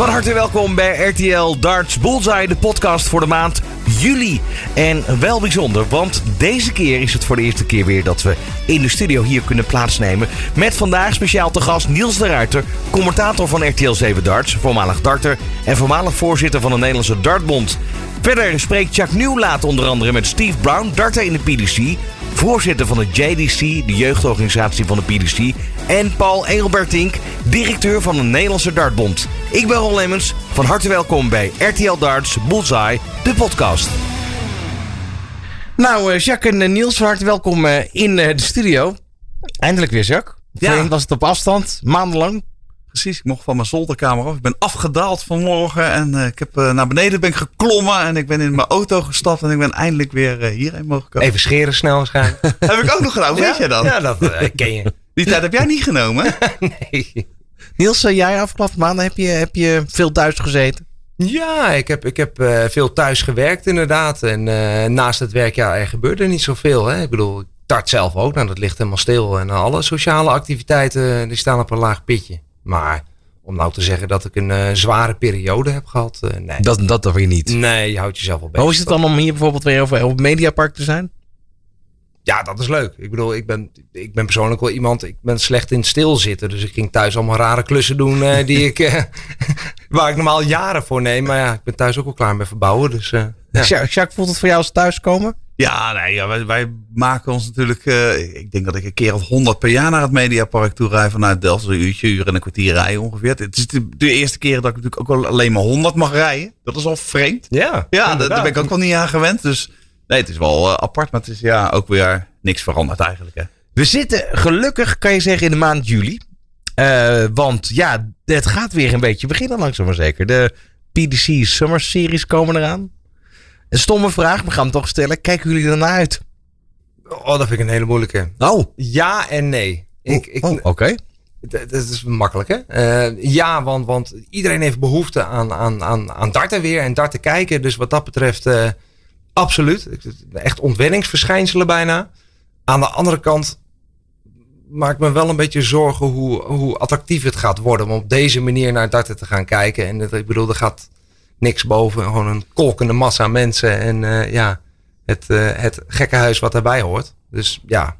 Van harte welkom bij RTL Darts Bullseye, de podcast voor de maand juli. En wel bijzonder, want deze keer is het voor de eerste keer weer dat we in de studio hier kunnen plaatsnemen. Met vandaag speciaal te gast Niels de Ruiter, commentator van RTL 7 Darts, voormalig darter en voormalig voorzitter van de Nederlandse Dartbond. Verder spreekt Chuck Nieuwlaat onder andere met Steve Brown, darter in de PDC, voorzitter van de JDC, de jeugdorganisatie van de PDC, en Paul Engelbertink, directeur van de Nederlandse Dartbond. Ik ben Ron Lemmens, van harte welkom bij RTL Darts Bullseye, de podcast. Nou, eh, Jacques en eh, Niels, van harte welkom eh, in de studio. Eindelijk weer, Jacques. Ja. Voorheen was het op afstand, maandenlang. Precies, ik mocht van mijn zolderkamer af. Ik ben afgedaald vanmorgen en eh, ik heb eh, naar beneden ben ik geklommen en ik ben in mijn auto gestapt en ik ben eindelijk weer eh, hierheen mogen komen. Even scheren snel waarschijnlijk. Heb ik ook nog gedaan, weet jij dat? Ja, dat ken je. Die tijd heb jij niet genomen? Nee. Niels, jij afgelopen maanden heb je, heb je veel thuis gezeten? Ja, ik heb, ik heb eh, veel thuis gewerkt inderdaad. En eh, naast het werk, ja, er gebeurde niet zoveel. Hè? Ik bedoel, ik tart zelf ook. Nou, dat ligt helemaal stil. En alle sociale activiteiten, die staan op een laag pitje. Maar om nou te zeggen dat ik een eh, zware periode heb gehad, eh, nee. Dat, dat dan weer niet. Nee, je houdt jezelf wel bezig. hoe is het dan om hier bijvoorbeeld weer over, op Mediapark te zijn? Ja, dat is leuk. Ik bedoel, ik ben, ik ben persoonlijk wel iemand, ik ben slecht in stilzitten. Dus ik ging thuis allemaal rare klussen doen eh, die ik, waar ik normaal jaren voor neem. Maar ja, ik ben thuis ook wel klaar met verbouwen. Dus. Ja. Jacques, voelt het voor jou als thuiskomen? Ja, nee, ja, wij, wij maken ons natuurlijk. eh, ik denk dat ik een keer of honderd per jaar naar het Mediapark toe rij vanuit Delft. Een uurtje, uur en een kwartier rijden ongeveer. Het is de, de eerste keer dat ik natuurlijk ook wel alleen maar 100 mag rijden. Dat is al vreemd. Ja, Ja, daar ben ik ook wel niet aan gewend. Dus nee, het is wel eh, apart, maar het is ja ook weer niks veranderd eigenlijk. Hè. We zitten gelukkig, kan je zeggen, in de maand juli. Eh, want ja, het gaat weer een beetje beginnen langzaam maar zeker. De PDC Summer Series komen eraan. Een stomme vraag, maar we gaan hem toch stellen. Kijken jullie ernaar uit? Oh, dat vind ik een hele moeilijke. Oh, Ja en nee. Ik, ik, oh oké. Dat dat is makkelijk, hè? Eh, ja, want, want iedereen heeft behoefte aan, aan, aan, aan darten weer en darten kijken. Dus wat dat betreft, eh, absoluut. Echt ontwenningsverschijnselen bijna. Aan de andere kant maak ik me wel een beetje zorgen hoe, hoe attractief het gaat worden. Om op deze manier naar darten te gaan kijken. En het, ik bedoel, er gaat niks boven. Gewoon een kolkende massa mensen. En eh, ja, het, eh, het gekke huis wat daarbij hoort. Dus ja,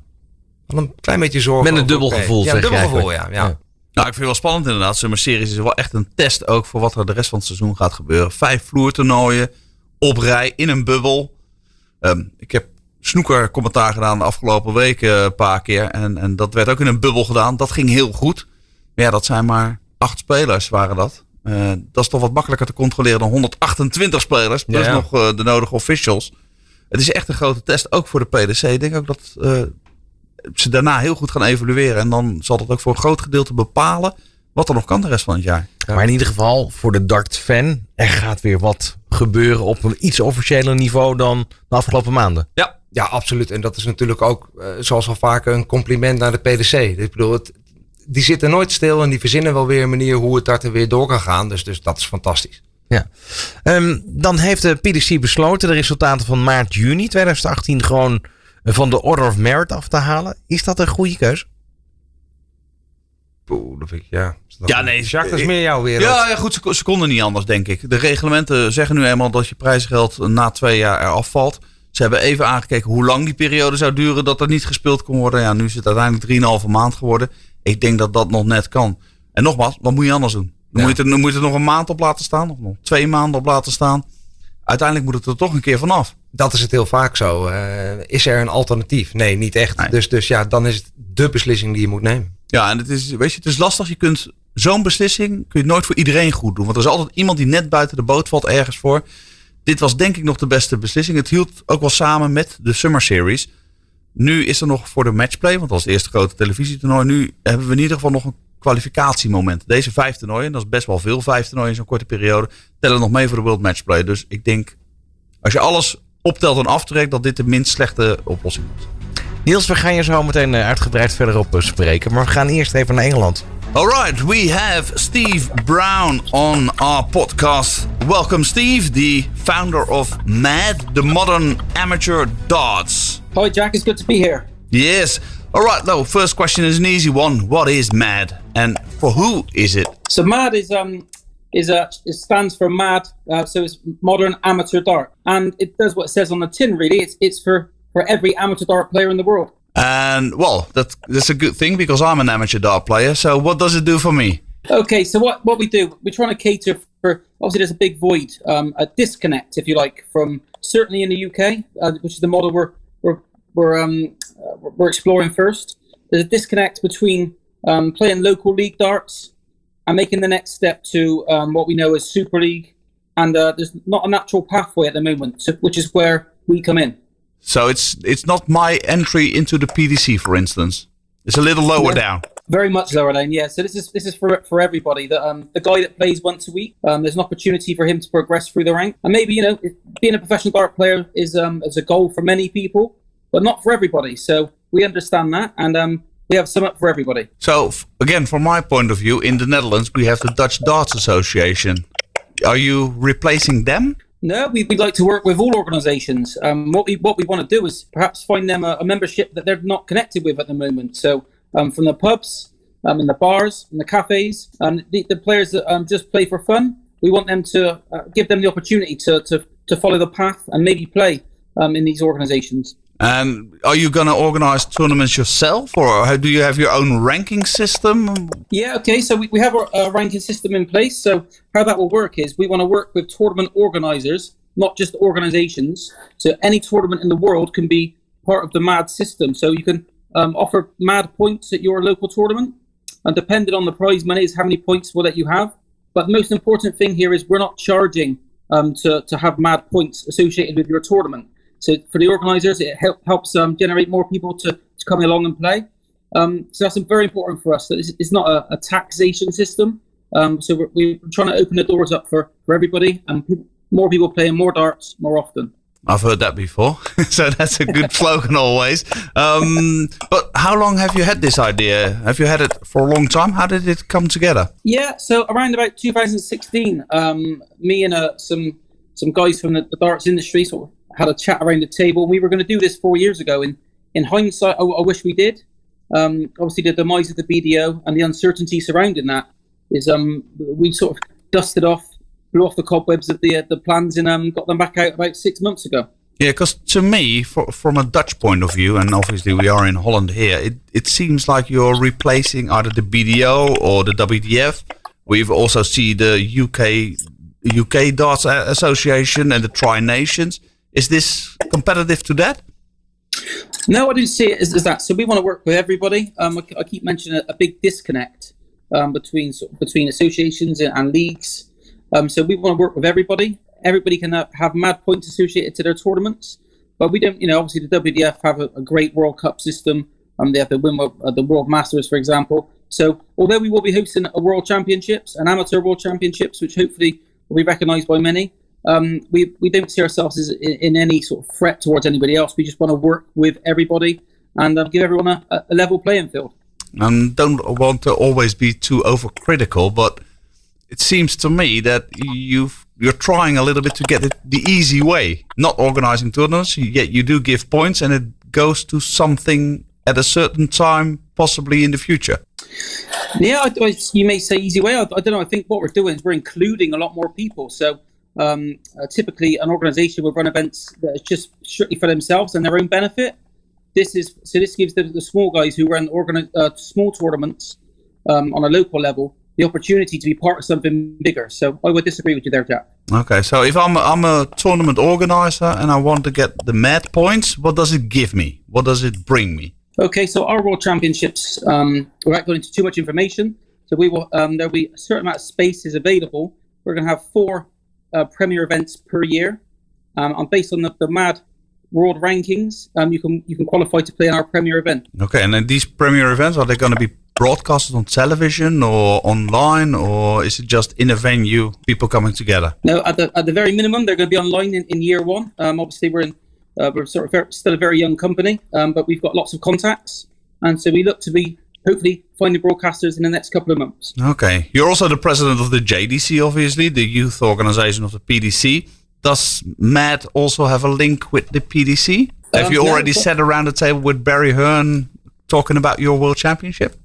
wel een klein beetje zorgen. Met een over- dubbel gevoel, Ja, een dubbel gevoel, ja. ja. Ja. Nou, ik vind het wel spannend inderdaad. Summer Series is wel echt een test ook voor wat er de rest van het seizoen gaat gebeuren. Vijf vloertoernooien op rij in een bubbel. Ehm, ik heb snoeker commentaar gedaan de afgelopen weken een paar keer. En, en dat werd ook in een bubbel gedaan. Dat ging heel goed. Maar ja, dat zijn maar acht spelers waren dat. Eh, dat is toch wat makkelijker te controleren dan 128 spelers. Plus Ja, nog eh, de nodige officials. Het is echt een grote test, ook voor de PDC. Ik denk ook dat eh, ze daarna heel goed gaan evalueren. En dan zal dat ook voor een groot gedeelte bepalen wat er nog kan de rest van het jaar. Maar in ieder geval, voor de dart-fan, er gaat weer wat gebeuren op een iets officiëler niveau dan de afgelopen maanden. Ja, ja, absoluut. En dat is natuurlijk ook, zoals al vaker, een compliment naar de PDC. Ik bedoel, het, die zitten nooit stil en die verzinnen wel weer een manier hoe het darten weer door kan gaan. Dus, dus dat is fantastisch. Ja. Ehm, dan heeft de PDC besloten de resultaten van maart, juni 2018 gewoon van de Order of Merit af te halen. Is dat een goede keuze? Poeh, dat vind ik, ja. Dat Ja, nee, Jacques, dat is ik- meer jouw wereld. Ja, ja goed, ze, ze konden niet anders, denk ik. De reglementen zeggen nu eenmaal dat je prijsgeld na twee jaar eraf valt. Ze hebben even aangekeken hoe lang die periode zou duren dat er niet gespeeld kon worden. Ja, nu is het uiteindelijk 3,5 maand geworden. Ik denk dat dat nog net kan. En nogmaals, wat moet je anders doen? Dan, Ja. moet, je er, dan moet je er nog een maand op laten staan, of nog twee maanden op laten staan. Uiteindelijk moet het er toch een keer vanaf. Dat is het heel vaak zo. Eh, is er een alternatief? Nee, niet echt. Nee. Dus, dus ja, dan is het de beslissing die je moet nemen. Ja, en het is, weet je, het is lastig. Je kunt zo'n beslissing kun je nooit voor iedereen goed doen. Want er is altijd iemand die net buiten de boot valt ergens voor. Dit was denk ik nog de beste beslissing. Het hield ook wel samen met de Summer Series. Nu is er nog voor de matchplay, want dat het eerste grote televisietoernooi. Nu hebben we in ieder geval nog een kwalificatiemoment. Deze vijf toernooien, dat is best wel veel, vijf toernooien in zo'n korte periode, tellen nog mee voor de World Matchplay. Dus ik denk, als je alles optelt en aftrekt, dat dit de minst slechte oplossing was. Niels, we gaan je zo meteen eh, uitgebreid verder op eh, spreken. Maar we gaan eerst even naar Engeland. All right, we have Steve Brown on our podcast. Welcome, Steve, the founder of MAD, the Modern Amateur Darts. Hi, Jack. It's good to be here. Yes. All right, though, first question is an easy one. What is MAD? And for who is it? So, MAD is um, is a it stands for MAD, uh, so it's Modern Amateur Dart, and it does what it says on the tin. Really, it's it's for for every amateur dart player in the world. And well, that that's a good thing because I'm an amateur dart player. So what does it do for me? Okay, so what what we do, we're trying to cater for. Obviously, there's a big void, um, a disconnect, if you like, from certainly in the UK, uh, which is the model we're we're we're um, we're exploring first. There's a disconnect between um, playing local league darts and making the next step to um, what we know as Super League. And uh, there's not a natural pathway at the moment, so, which is where we come in. So it's it's not my entry into the PDC, for instance. It's a little lower Yeah. down. Very much lower down, yeah. So this is this is for for everybody. That um, the guy that plays once a week, um, there's an opportunity for him to progress through the rank. And maybe you know, if being a professional dart player is um is a goal for many people, but not for everybody. So we understand that, and um, we have some up for everybody. So again, from my point of view, in the Netherlands we have the Dutch Darts Association. Are you replacing them? No, we, we'd like to work with all organisations. Um, what we what we want to do is perhaps find them a, a membership that they're not connected with at the moment. So um, from the pubs, um, in the bars, in the cafes, um, the, the players that um, just play for fun, we want them to uh, give them the opportunity to, to, to follow the path and maybe play um, in these organisations. And are you going to organize tournaments yourself, or do you have your own ranking system? Yeah, okay. So we, we have our ranking system in place. So how that will work is we want to work with tournament organizers, not just organizations. So any tournament in the world can be part of the MAD system. So you can um, offer MAD points at your local tournament, and depending on the prize money is how many points will that you have. But the most important thing here is we're not charging um, to, to have MAD points associated with your tournament. So for the organisers, it help, helps um, generate more people to, to come along and play. Um, so that's very important for us. It's, it's not a, a taxation system. Um, so we're, we're trying to open the doors up for, for everybody and people, more people playing more darts more often. I've heard that before, so that's a good slogan always. Um, but how long have you had this idea? Have you had it for a long time? How did it come together? Yeah, so around about 2016, um, me and uh, some some guys from the, the darts industry sort of had a chat around the table. We were going to do this four years ago. In in hindsight, I, I wish we did. Um, obviously, the demise of the BDO and the uncertainty surrounding that is um, we sort of dusted off, blew off the cobwebs of the uh, the plans, and um, got them back out about six months ago. Yeah, because to me, for, from a Dutch point of view, and obviously we are in Holland here, it, it seems like you're replacing either the BDO or the WDF. We've also see the UK UK Darts Association and the Tri Nations. Is this competitive to that? No, I didn't see it as, that. So we want to work with everybody. Um, I, keep mentioning a, a big disconnect um, between between associations and, leagues. Um, so we want to work with everybody. Everybody can uh, have mad points associated to their tournaments, but we don't. You know, obviously the WDF have a, a great World Cup system. Um, they have the win uh, the World Masters, for example. So although we will be hosting a World Championships, and amateur World Championships, which hopefully will be recognised by many, um, we we don't see ourselves as in, in any sort of threat towards anybody else. We just want to work with everybody and uh, give everyone a, a level playing field. and don't want to always be too overcritical, but it seems to me that you've you're trying a little bit to get it the easy way, not organizing tournaments. Yet you do give points, and it goes to something at a certain time, possibly in the future. Yeah, I, I- you may say easy way. I, I don't know. I think what we're doing is we're including a lot more people. So um, uh, typically, an organisation will run events that is just strictly for themselves and their own benefit. This is so. This gives the, the small guys who run organi- uh, small tournaments um, on a local level the opportunity to be part of something bigger. So I would disagree with you there, Jack. Okay, so if I'm a, I'm a tournament organizer and I want to get the mad points, what does it give me? What does it bring me? Okay, so our World Championships, um, without going into too much information, so we will um, there'll be a certain amount of spaces available. We're going to have four uh, premier events per year, um, and based on the, the MAD world rankings, um, you can you can qualify to play in our premier event. Okay, and then these premier events are they going to be broadcasted on television or online, or is it just in a venue, people coming together? Now, at the at the very minimum, they're going to be online in, in year one. Um, obviously, we're in uh, we're sort of ver- still a very young company, um, but we've got lots of contacts, and so we look to be hopefully finding broadcasters in the next couple of months. Okay, you're also the president of the JDC, obviously, the youth organization of the PDC. Does Matt also have a link with the PDC? Have Um, you already but- sat around the table with Barry Hearn talking about your world championship?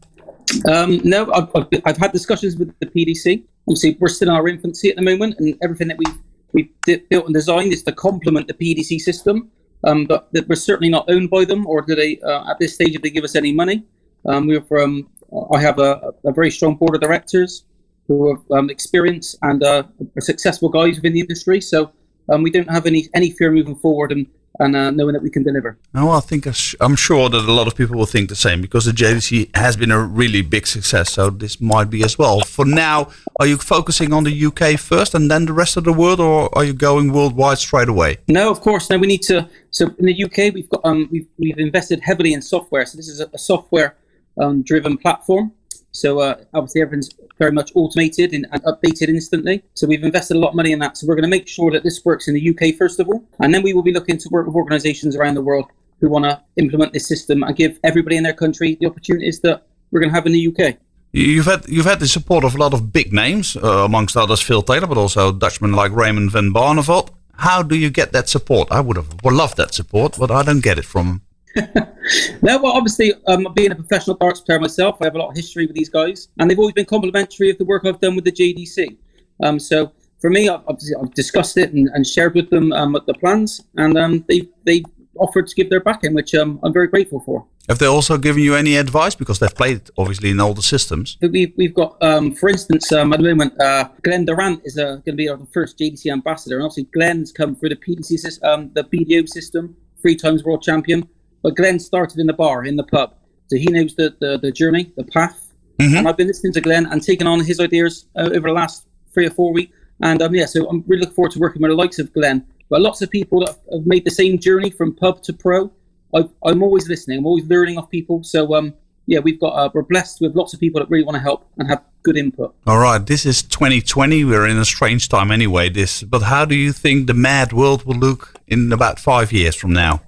Um, no, I've, I've, I've had discussions with the PDC. obviously we're still in our infancy at the moment, and everything that we we built and designed is to complement the PDC system. Um, but we're certainly not owned by them, or do they uh, at this stage if they give us any money? Um, we're from. I have a, a, very strong board of directors who have um, experience and uh, are successful guys within the industry. So um, we don't have any any fear moving forward, and and uh, knowing that we can deliver. Oh, I think I'm sure that a lot of people will think the same because the JDC has been a really big success. So this might be as well. For now, are you focusing on the UK first and then the rest of the world, or are you going worldwide straight away? No, of course. No, we need to. So in the UK, we've got um, we've we've invested heavily in software. So this is a, a software um, driven platform. So uh, obviously everything's very much automated and, and, updated instantly. So we've invested a lot of money in that. So we're going to make sure that this works in the UK first of all, and then we will be looking to work with organisations around the world who want to implement this system and give everybody in their country the opportunities that we're going to have in the UK. You've had you've had the support of a lot of big names, uh, amongst others Phil Taylor, but also Dutchmen like Raymond van Barneveld. How do you get that support? I would have loved that support, but I don't get it from no, well, obviously, um, being a professional darts player myself, I have a lot of history with these guys, and they've always been complimentary of the work I've done with the JDC. Um, so for me, I've, I've discussed it and, and, shared with them um, the plans, and um, they they offered to give their backing, which um, I'm very grateful for. Have they also given you any advice because they've played obviously in all the systems? We've, we've got, um, for instance, um, at the moment, uh, Glenn Durant is uh, going to be our first JDC ambassador, and obviously Glenn's come through the PDC, um, the BDO system, three times world champion. But Glenn started in the bar, in the pub. So he knows the, the, the journey, the path. Mm-hmm. And I've been listening to Glenn and taking on his ideas uh, over the last three or four weeks. And um, yeah, so I'm really looking forward to working with the likes of Glenn. But lots of people that have made the same journey from pub to pro. i am always listening. I'm always learning off people. So um, yeah, we've got uh, we're blessed with lots of people that really want to help and have good input. All right, this is 2020. We're in a strange time anyway. This, but how do you think the mad world will look in about five years from now?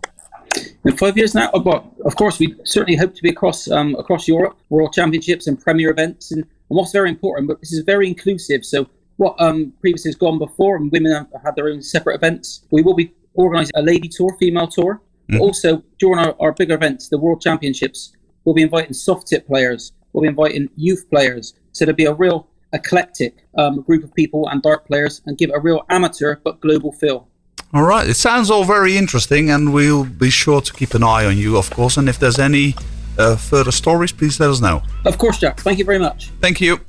In five years now, but of course, we certainly hope to be across um, across Europe, World Championships and Premier events, and, and what's very important. But this is very inclusive. So what um, previously has gone before, and women have had their own separate events. We will be organising a lady tour, female tour. Mm. also during our, our bigger events, the World Championships, we'll be inviting soft tip players. We'll be inviting youth players. So there'll be a real eclectic um, group of people and dart players, and give a real amateur but global feel. All right. It sounds all very interesting, and we'll be sure to keep an eye on you, of course. And if there's any uh, further stories, please let us know. Of course, Jack. Thank you very much. Thank you.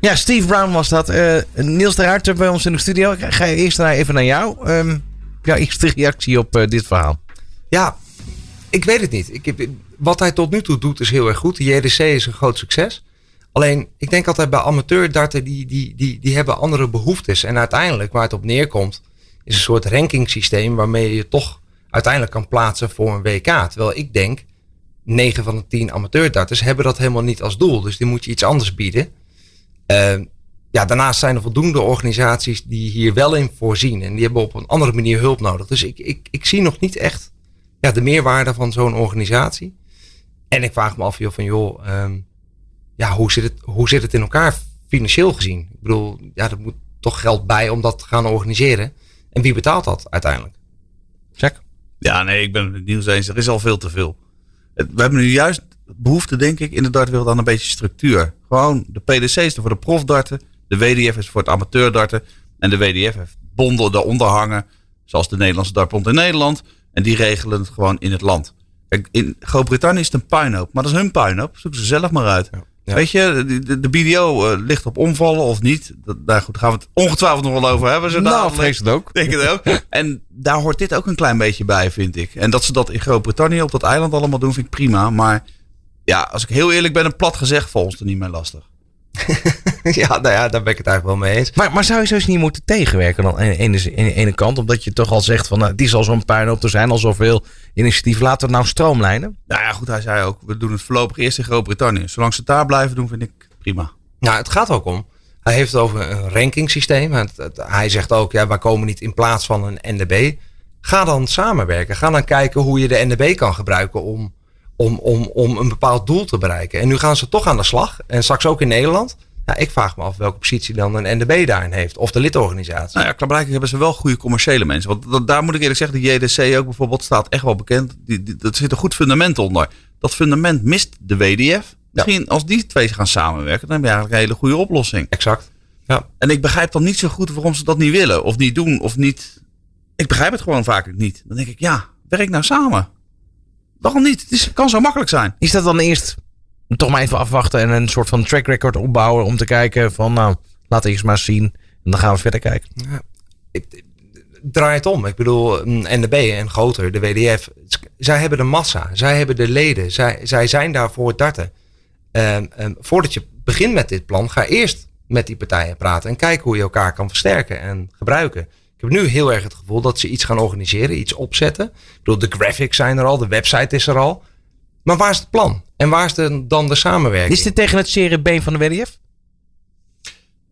Ja, Steve Brown was dat. Uh, Niels de Hart bij ons in de studio. Ik ga eerst even naar jou. Um, jouw eerste reactie op uh, dit verhaal. Ja, ik weet het niet. Ik heb, wat hij tot nu toe doet is heel erg goed. De JDC is een groot succes. Alleen, ik denk altijd bij amateurdarten, die, die, die, die hebben andere behoeftes. En uiteindelijk, waar het op neerkomt is een soort rankingsysteem waarmee je toch uiteindelijk kan plaatsen voor een WK. Terwijl ik denk, 9 van de 10 amateurdarters hebben dat helemaal niet als doel. Dus die moet je iets anders bieden. Uh, ja, daarnaast zijn er voldoende organisaties die hier wel in voorzien. En die hebben op een andere manier hulp nodig. Dus ik, ik, ik zie nog niet echt ja, de meerwaarde van zo'n organisatie. En ik vraag me af joh, van joh, um, ja, hoe, zit het, hoe zit het in elkaar financieel gezien? Ik bedoel, ja, er moet toch geld bij om dat te gaan organiseren. En wie betaalt dat uiteindelijk? Check. Ja, nee, ik ben het nieuws eens. Er is al veel te veel. We hebben nu juist behoefte, denk ik, in de dartwereld aan een beetje structuur. Gewoon, de PDC is er voor de profdarten. De WDF is voor het amateurdarten. En de WDF heeft bonden eronder hangen. Zoals de Nederlandse dartbond in Nederland. En die regelen het gewoon in het land. in Groot-Brittannië is het een puinhoop. Maar dat is hun puinhoop. Zoeken ze zelf maar uit. Ja. Weet je, de, de BDO uh, ligt op omvallen of niet. Dat, daar goed, gaan we het ongetwijfeld nog wel over hebben. Zo nou, vrees het ook. Denk het ook. en daar hoort dit ook een klein beetje bij, vind ik. En dat ze dat in Groot-Brittannië op dat eiland allemaal doen, vind ik prima. Maar ja, als ik heel eerlijk ben, een plat gezegd, volgens het niet meer lastig. ja, nou ja, daar ben ik het eigenlijk wel mee eens. Maar, maar zou je zo eens niet moeten tegenwerken aan de ene, ene kant? Omdat je toch al zegt van, nou, die zal zo'n puinhoop, er zijn al zoveel initiatieven. Laten we het nou stroomlijnen. Nou ja, goed, hij zei ook, we doen het voorlopig eerst in Groot-Brittannië. Zolang ze het daar blijven doen, vind ik prima. Nou, het gaat ook om. Hij heeft het over een rankingsysteem. hij zegt ook, ja, wij komen niet in plaats van een NDB. Ga dan samenwerken. Ga dan kijken hoe je de NDB kan gebruiken om om, om, om een bepaald doel te bereiken. En nu gaan ze toch aan de slag. En straks ook in Nederland. Ja, ik vraag me af welke positie dan een NDB daarin heeft. Of de lidorganisatie. Nou ja, klaarblijkelijk hebben ze wel goede commerciële mensen. Want daar moet ik eerlijk zeggen, de JDC ook bijvoorbeeld staat echt wel bekend. Die, die, er zit een goed fundament onder. Dat fundament mist de WDF. Misschien als die twee gaan samenwerken, dan heb je eigenlijk een hele goede oplossing. Exact. Ja. En ik begrijp dan niet zo goed waarom ze dat niet willen. Of niet doen. Of niet. Ik begrijp het gewoon vaak niet. Dan denk ik, ja, werk nou samen. Waarom niet? Het is, kan zo makkelijk zijn. Is dat dan eerst toch maar even afwachten en een soort van track record opbouwen om te kijken van nou, laten we eerst maar eens zien. En dan gaan we verder kijken. ik, draai het om. Ik bedoel, mm, NDB en groter, de WDF. Zij hebben de massa. Zij hebben de leden. Zij, zij zijn daar voor het darten. Ehm, ehm, voordat je begint met dit plan, ga eerst met die partijen praten. En kijken hoe je elkaar kan versterken en gebruiken. Ik heb nu heel erg het gevoel dat ze iets gaan organiseren. Iets opzetten. Ik bedoel, de graphics zijn er al. De website is er al. Maar waar is het plan? En waar is de, dan de samenwerking? Is dit tegen het zere been van de WDF?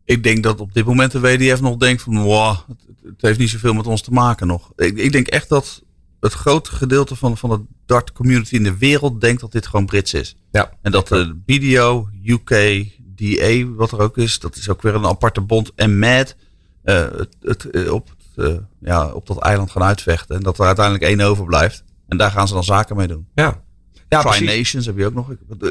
Ik denk dat op dit moment de WDF nog denkt van, wow, het, heeft niet zoveel met ons te maken nog. Ik, ik denk echt dat het grote gedeelte van, van de dart community in de wereld denkt dat dit gewoon Brits is. Ja. En dat de BDO, UK, DA, wat er ook is, dat is ook weer een aparte bond. En MAD uh, het, het, eh, op, het, uh, ja, op dat eiland gaan uitvechten. En dat er uiteindelijk één overblijft. En daar gaan ze dan zaken mee doen. Ja. Ja, Tri precies. Nations heb je ook nog. Het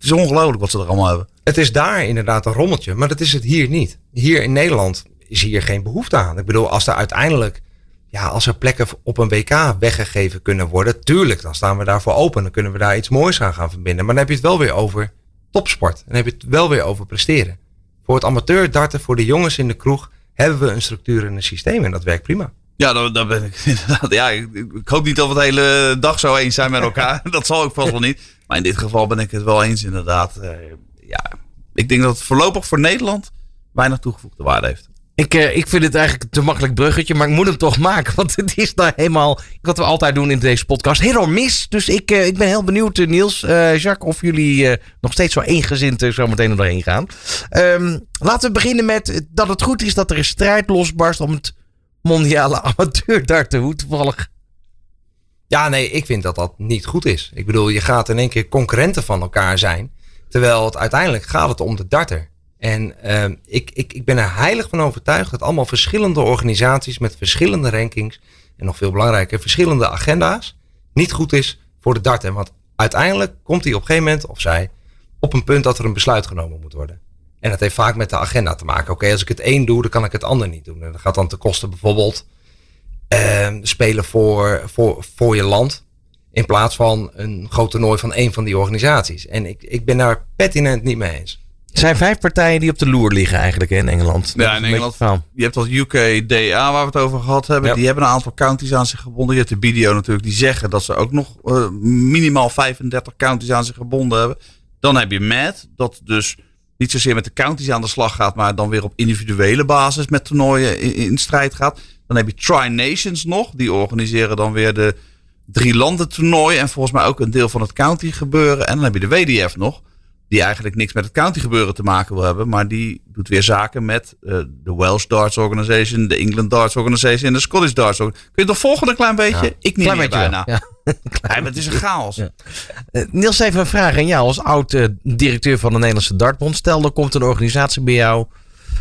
is ongelooflijk wat ze er allemaal hebben. Het is daar inderdaad een rommeltje, maar dat is het hier niet. Hier in Nederland is hier geen behoefte aan. Ik bedoel, als er uiteindelijk, ja, als er plekken op een WK weggegeven kunnen worden, tuurlijk, dan staan we daarvoor open. Dan kunnen we daar iets moois aan gaan verbinden. Maar dan heb je het wel weer over topsport. Dan heb je het wel weer over presteren. Voor het amateur darten, voor de jongens in de kroeg, hebben we een structuur en een systeem en dat werkt prima. Ja, daar, daar ben ik inderdaad. Ja, ik, ik, hoop niet dat we het de hele dag zo eens zijn met elkaar. dat zal ik vast wel niet. Maar in dit geval ben ik het wel eens, inderdaad. Uh, ja, ik denk dat het voorlopig voor Nederland weinig toegevoegde waarde heeft. Ik, uh, ik vind het eigenlijk te makkelijk bruggetje, maar ik moet hem toch maken. Want het is nou helemaal wat we altijd doen in deze podcast. Heel mis. Dus ik, uh, ik ben heel benieuwd, Niels, Jacques, of jullie nog steeds zo eengezind zo meteen er doorheen gaan. Um, laten we beginnen met dat het goed is dat er een strijd losbarst om het mondiale amateurdarten. Hoe toevallig. Ja, nee, ik vind dat dat niet goed is. Ik bedoel, je gaat in één keer concurrenten van elkaar zijn. Terwijl het uiteindelijk gaat het om de darter. En uh, ik, ik, ik ben er heilig van overtuigd dat allemaal verschillende organisaties met verschillende rankings en nog veel belangrijker, verschillende agenda's niet goed is voor de darter. Want uiteindelijk komt hij op een gegeven moment, of zij, op een punt dat er een besluit genomen moet worden. En dat heeft vaak met de agenda te maken. Oké, als ik het een doe, dan kan ik het ander niet doen. En dat gaat dan te kosten bijvoorbeeld uh, spelen voor, voor, voor je land. In plaats van een groot toernooi van één van die organisaties. En ik, ik ben daar pertinent niet mee eens. Er zijn vijf partijen die op de loer liggen eigenlijk in Engeland. Ja, in Engeland. Je hebt dat UK DA waar we het over gehad hebben. Ja. Die hebben een aantal counties aan zich gebonden. Je hebt de BDO natuurlijk. Die zeggen dat ze ook nog uh, minimaal 35 counties aan zich gebonden hebben. Dan heb je MAD. Dat dus niet zozeer met de counties aan de slag gaat. Maar dan weer op individuele basis met toernooien in, in strijd gaat. Dan heb je Tri Nations nog. Die organiseren dan weer de drie landen toernooi. En volgens mij ook een deel van het county gebeuren. En dan heb je de WDF nog die eigenlijk niks met het county gebeuren te maken wil hebben. Maar die doet weer zaken met uh, de Welsh Darts Organization, de England Darts Organization en de Scottish Darts Organization. Kun je toch volgen een klein beetje? Ja, Ik niet klein meer beetje bijna. Ja. Het is een chaos. Ja. Uh, Niels, even een vraag aan jou als oud-directeur van de Nederlandse Dartbond. Stel, er komt een organisatie bij jou.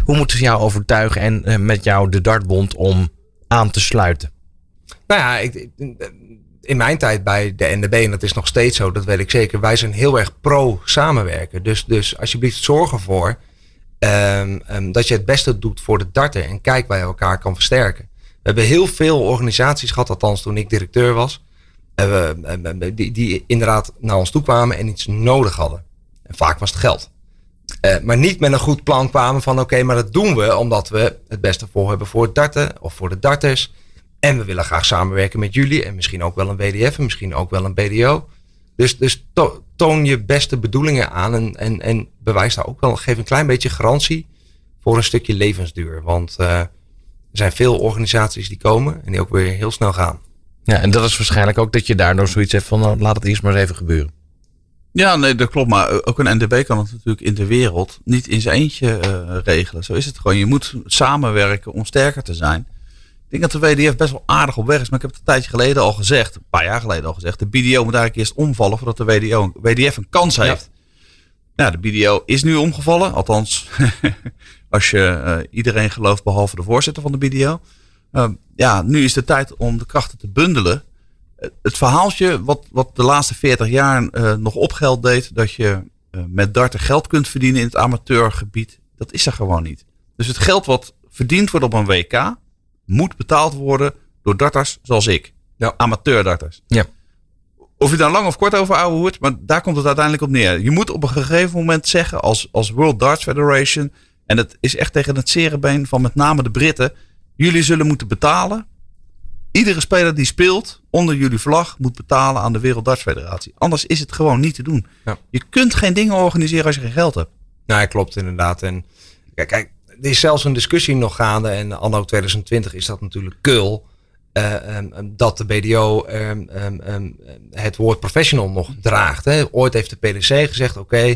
Hoe moeten ze jou overtuigen en uh, met jou de Dartbond om aan te sluiten? Nou ja, ik, in mijn tijd bij de NDB, en dat is nog steeds zo, dat weet ik zeker, wij zijn heel erg pro samenwerken. Dus, dus alsjeblieft zorg ervoor um, um, dat je het beste doet voor de darter en kijk waar je elkaar kan versterken. We hebben heel veel organisaties gehad, althans toen ik directeur was, uh, die, die inderdaad naar ons toe kwamen en iets nodig hadden. En vaak was het geld. Uh, maar niet met een goed plan kwamen van oké, maar dat doen we omdat we het beste voor hebben voor het darten of voor de darters. En we willen graag samenwerken met jullie. En misschien ook wel een WDF en misschien ook wel een BDO. Dus, dus to, toon je beste bedoelingen aan. En, en, en bewijs daar ook wel. Geef een klein beetje garantie voor een stukje levensduur. Want uh, er zijn veel organisaties die komen en die ook weer heel snel gaan. Ja, en dat is waarschijnlijk ook dat je daardoor zoiets hebt van nou, laat het eerst maar eens even gebeuren. Ja, nee, dat klopt. Maar ook een NDB kan het natuurlijk in de wereld niet in zijn eentje uh, regelen. Zo is het gewoon. Je moet samenwerken om sterker te zijn. Ik denk dat de WDF best wel aardig op weg is. Maar ik heb het een tijdje geleden al gezegd. Een paar jaar geleden al gezegd. De BDO moet eigenlijk eerst omvallen voordat de WDO, WDF een kans heeft. Ja, ja de BDO is nu omgevallen. Althans, als je uh, iedereen gelooft behalve de voorzitter van de BDO. Uh, ja, nu is de tijd om de krachten te bundelen. Uh, het verhaaltje wat, wat de laatste 40 jaar uh, nog op geld deed. Dat je met darten geld kunt verdienen in het amateurgebied. Dat is er gewoon niet. Dus het geld wat verdiend wordt op een WK moet betaald worden door darters zoals ik. Ja. Amateur darters. Ja. Of je daar lang of kort over ouwe hoort, maar daar komt het uiteindelijk op neer. Je moet op een gegeven moment zeggen als, als World Darts Federation, en het is echt tegen het serenbeen van met name de Britten, jullie zullen moeten betalen. Iedere speler die speelt onder jullie vlag moet betalen aan de Wereld Darts Federatie. Anders is het gewoon niet te doen. Ja. Je kunt geen dingen organiseren als je geen geld hebt. Nou, ja, klopt inderdaad. En kijk, kijk, er is zelfs een discussie nog gaande. En anno 2020 is dat natuurlijk keul. eh, ehm, ehm, dat de BDO ehm, het woord professional nog draagt. Hè. Ooit heeft de PDC gezegd: oké,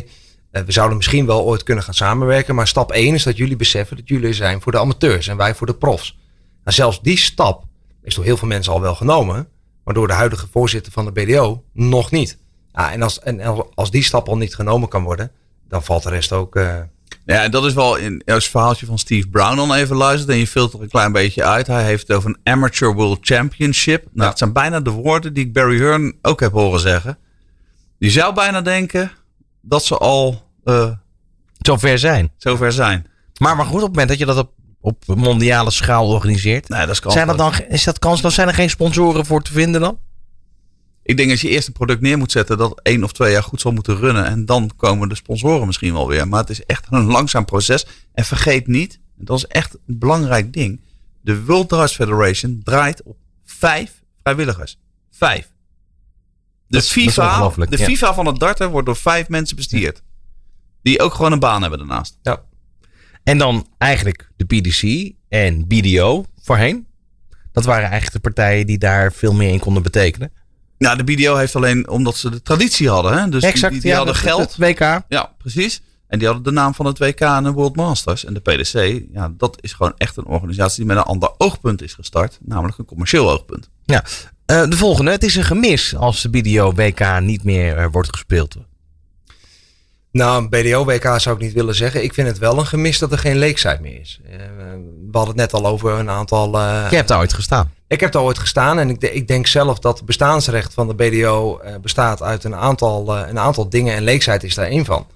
eh, we zouden misschien wel ooit kunnen gaan samenwerken. Maar stap 1 is dat jullie beseffen dat jullie zijn voor de amateurs en wij voor de profs. Nou, zelfs die stap is door heel veel mensen al wel genomen. Maar door de huidige voorzitter van de BDO nog niet. Ja, en, als, als die stap al niet genomen kan worden, dan valt de rest ook. eh, Ja, en dat is wel in als je verhaaltje van Steve Brown dan even luistert en je filtert een klein beetje uit. Hij heeft het over een Amateur World Championship. Nou, Ja. dat zijn bijna de woorden die ik Barry Hearn ook heb horen zeggen. Je zou bijna denken dat ze al eh, Zover zijn. zover zijn. Maar, maar goed, op het moment dat je dat op, op mondiale schaal organiseert. Nee, dat is Zijn er kansloos. dan, is dat kansloos? Zijn er geen sponsoren voor te vinden dan? Ik denk als je eerst een product neer moet zetten dat één of twee jaar goed zal moeten runnen. En dan komen de sponsoren misschien wel weer. Maar het is echt een langzaam proces. En vergeet niet, dat is echt een belangrijk ding. De World Darts Federation draait op vijf vrijwilligers. Vijf. De, Dat is- FIFA, de ja. FIFA van het darten wordt door vijf mensen bestuurd. Die ook gewoon een baan hebben daarnaast. ja. En dan eigenlijk de PDC en BDO voorheen. Dat waren eigenlijk de partijen die daar veel meer in konden betekenen. Nou, de BDO heeft alleen omdat ze de traditie hadden. Hè? Dus die- exact. die, die ja, hadden het- geld. Het WK. Ja, precies. En die hadden de naam van het WK en de World Masters. En de PDC, ja, dat is gewoon echt een organisatie die met een ander oogpunt is gestart. Namelijk een commercieel oogpunt. Ja. Eh, de volgende. Het is een gemis als de BDO WK niet meer eh, wordt gespeeld. Nou, een BDO-WK zou ik niet willen zeggen. Ik vind het wel een gemis dat er geen leekside meer is. Eh, we hadden het net al over een aantal. eh, Je hebt daar ooit gestaan. Ik heb daar ooit gestaan en ik, de- ik denk zelf dat het bestaansrecht van de BDO eh, bestaat uit een aantal, een aantal dingen en leeksheid is daar één van.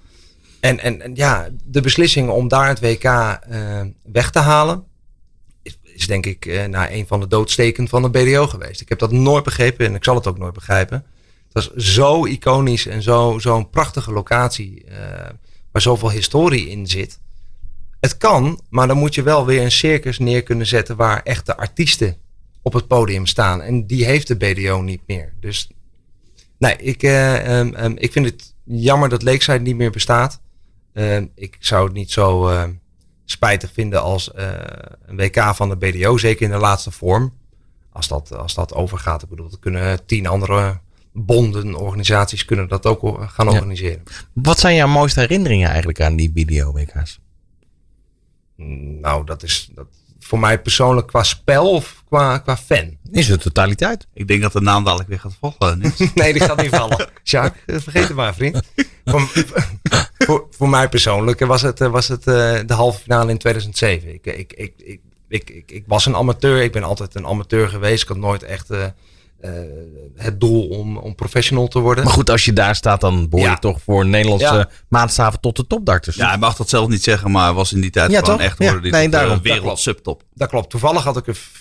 En, en, en ja, de beslissing om daar het WK weg te halen is, is denk ik nou, een van de doodsteken van de BDO geweest. Ik heb dat nooit begrepen en ik zal het ook nooit begrijpen. Het was zo iconisch en zo- zo'n prachtige locatie eh, waar zoveel historie in zit. Het kan, maar dan moet je wel weer een circus neer kunnen zetten waar echte artiesten op het podium staan. En die heeft de BDO niet meer. Dus nee, ik, eh, ehm, ehm, ik vind het jammer dat Lakeside niet meer bestaat. Ehm, ik zou het niet zo spijtig vinden als eh, een WK van de BDO, zeker in de laatste vorm. Als dat, als dat overgaat. Ik bedoel, er kunnen tien andere bonden, organisaties kunnen dat ook o- gaan Ja. organiseren. Wat zijn jouw mooiste herinneringen eigenlijk aan die BDO WK's? Nou, dat is dat, voor mij persoonlijk qua spel of qua, qua fan. Is de totaliteit. Ik denk dat de naam dadelijk weer gaat vallen. Niels. Nee, die gaat niet vallen. Jacques, eh, vergeet het maar, vriend. Voor, voor, voor mij persoonlijk was het, eh, was het eh, de halve finale in 2007. Ik, ik, ik, ik, ik, ik, ik was een amateur. Ik ben altijd een amateur geweest. Ik had nooit echt eh, eh, het doel om, om professional te worden. Maar goed, als je daar staat, dan behoor je Ja. toch voor Nederlandse Ja. maatstaven tot de topdarters. Ja, hij mag dat zelf niet zeggen, maar was in die tijd Ja, gewoon toch? echt Ja, worden die nee, eh, daarom. Dat wereld klopt. subtop. Dat klopt. Toevallig had ik er f-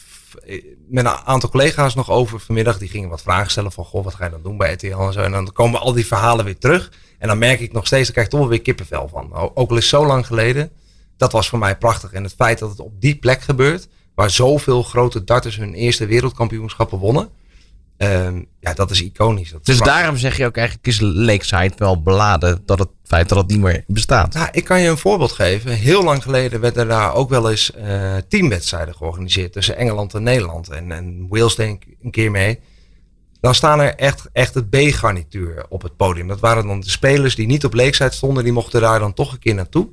met een aantal collega's nog over vanmiddag. Die gingen wat vragen stellen van, goh, wat ga je dan doen bij RTL en zo. En dan komen al die verhalen weer terug. En dan merk ik nog steeds, daar krijg ik toch wel weer kippenvel van. Ook al is het zo lang geleden. Dat was voor mij prachtig. En het feit dat het op die plek gebeurt, waar zoveel grote darters hun eerste wereldkampioenschappen wonnen. Ehm, ja, dat is iconisch. Dat is Dus prachtig. daarom zeg je ook eigenlijk is Lakeside wel beladen dat het feit dat het niet meer bestaat. Nou, ik kan je een voorbeeld geven. Heel lang geleden werden daar ook wel eens eh, teamwedstrijden georganiseerd tussen Engeland en Nederland. En, en Wales denk ik een keer mee. Dan staan er echt, echt het B-garnituur op het podium. Dat waren dan de spelers die niet op leektijd stonden. Die mochten daar dan toch een keer naartoe.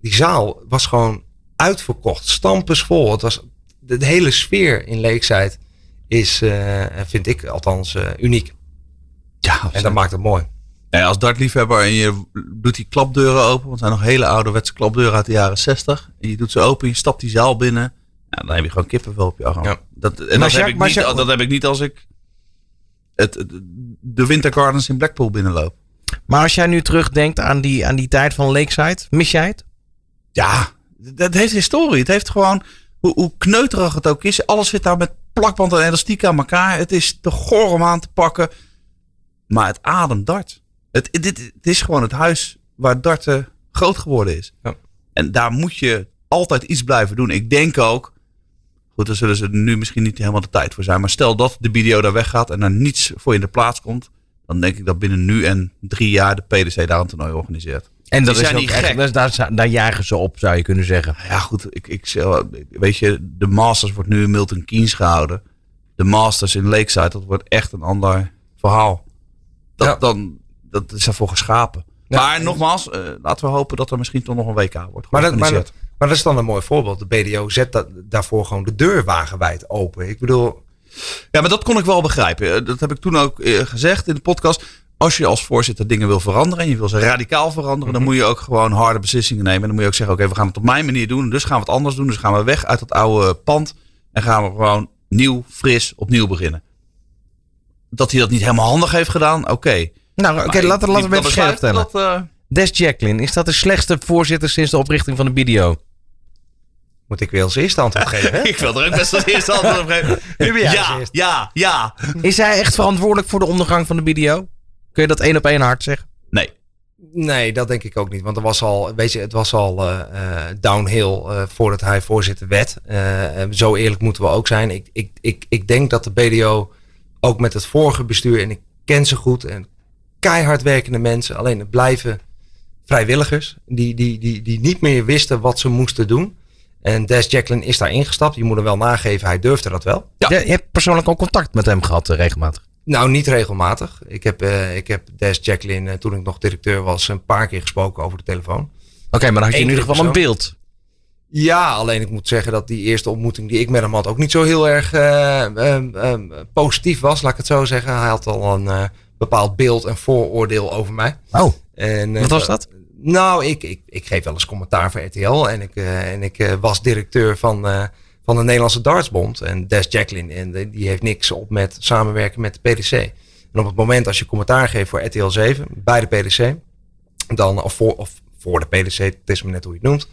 Die zaal was gewoon uitverkocht. Stampensvol. Het was, de, de hele sfeer in Leekzijd is, eh, vind ik althans, eh, uniek. Ja, En dat maakt het mooi. Ja, als dartliefhebber en je doet die klapdeuren open, want het zijn nog hele ouderwetse klapdeuren uit de jaren 60. En je doet ze open, je stapt die zaal binnen. Ja, dan heb je gewoon kippenvel op je arm. Ja. Dat, en dat, heb ik niet, Jacques- dat heb ik niet als ik het, het- de Winter Gardens in Blackpool binnenloop. Maar als jij nu terugdenkt aan die, aan die tijd van Lakeside, mis jij het? Ja, dat heeft historie. Het heeft gewoon, hoe, hoe kneuterig het ook is. Alles zit daar met plakband en elastiek aan elkaar. Het is te goor om aan te pakken. Maar het ademt dart. Het, dit, het is gewoon het huis waar darten groot geworden is. Ja. En daar moet je altijd iets blijven doen. Ik denk ook, goed, daar zullen ze nu misschien niet helemaal de tijd voor zijn. Maar stel dat de video daar weggaat en er niets voor in de plaats komt. Dan denk ik dat binnen nu en drie jaar de PDC daar een toernooi organiseert. En dat Die is ook niet echt, gek. daar, daar jagen ze op, zou je kunnen zeggen. Ja, goed. Ik, ik, weet je, de Masters wordt nu in Milton Keynes gehouden. De Masters in Lakeside, dat wordt echt een ander verhaal. Dat, Ja. dan, dat is ervoor geschapen. Ja. maar nogmaals, eh, laten we hopen dat er misschien toch nog een WK wordt Maar dat, maar, georganiseerd. maar dat is dan een mooi voorbeeld. De BDO zet dat, daarvoor gewoon de deur wagenwijd open. Ik bedoel, Ja, maar dat kon ik wel begrijpen. Eh, Dat heb ik toen ook eh, gezegd in de podcast. Als je als voorzitter dingen wil veranderen en je wil ze radicaal veranderen, Mhm. dan moet je ook gewoon harde beslissingen nemen. En dan moet je ook zeggen, oké, we gaan het op mijn manier doen. Dus gaan we het anders doen. Dus gaan we weg uit het oude pand en gaan we gewoon nieuw, fris, opnieuw beginnen. Dat hij dat niet helemaal handig heeft gedaan, oké. Nou, oké, Maar laten, we dat even scherp stellen. dat, eh, Des Jacqueline, is dat de slechtste voorzitter sinds de oprichting van de BDO? moet ik weer als eerste antwoord geven. Hè? ik wil er ook best als eerste antwoord op geven. Ja, eerste. ja, ja. Is hij echt verantwoordelijk voor de ondergang van de BDO? Kun je dat één op één hard zeggen? Nee. Nee, dat denk ik ook niet. Want er was al, weet je, het was al eh, eh, downhill eh, voordat hij voorzitter werd. Eh, zo eerlijk moeten we ook zijn. Ik, ik, ik, ik denk dat de BDO ook met het vorige bestuur, en ik ken ze goed, en keihard werkende mensen, alleen het blijven vrijwilligers die, die, die, die niet meer wisten wat ze moesten doen. En Des Jacqueline is daar ingestapt. Je moet hem wel nageven, hij durfde dat wel. Ja. Je, hebt persoonlijk al contact met hem gehad, eh, regelmatig. Nou, niet regelmatig. Ik heb, eh, ik heb Des Jacqueline, eh, toen ik nog directeur was, een paar keer gesproken over de telefoon. Oké, maar dan had je in ieder geval een beeld. Ja, alleen ik moet zeggen dat die eerste ontmoeting die ik met hem had ook niet zo heel erg ehm, positief was, laat ik het zo zeggen. Hij had al een bepaald beeld en vooroordeel over mij. Oh, En, wat was dat? Nou, ik, ik, ik geef wel eens commentaar voor RTL en ik, en ik was directeur van, van de Nederlandse Dartsbond. En Des Jacqueline, en die heeft niks op met samenwerken met de PDC. En op het moment als je commentaar geeft voor RTL 7 bij de PDC, dan, of, voor, of voor de PDC, het is maar net hoe je het noemt,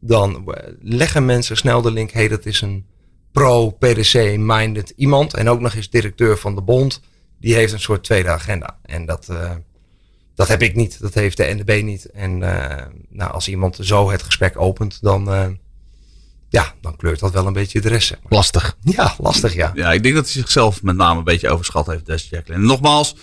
dan eh, leggen mensen snel de link, hey, dat is een pro-PDC-minded iemand. En ook nog eens directeur van de bond. Die heeft een soort tweede agenda. En dat, eh, dat heb ik niet. Dat heeft de NDB niet. En eh, nou, als iemand zo het gesprek opent, dan, ja, dan kleurt dat wel een beetje de rest. Zeg maar. Lastig. Ja, lastig ja. Ja, ik denk dat hij zichzelf met name een beetje overschat heeft, Des Jacqueline. En nogmaals,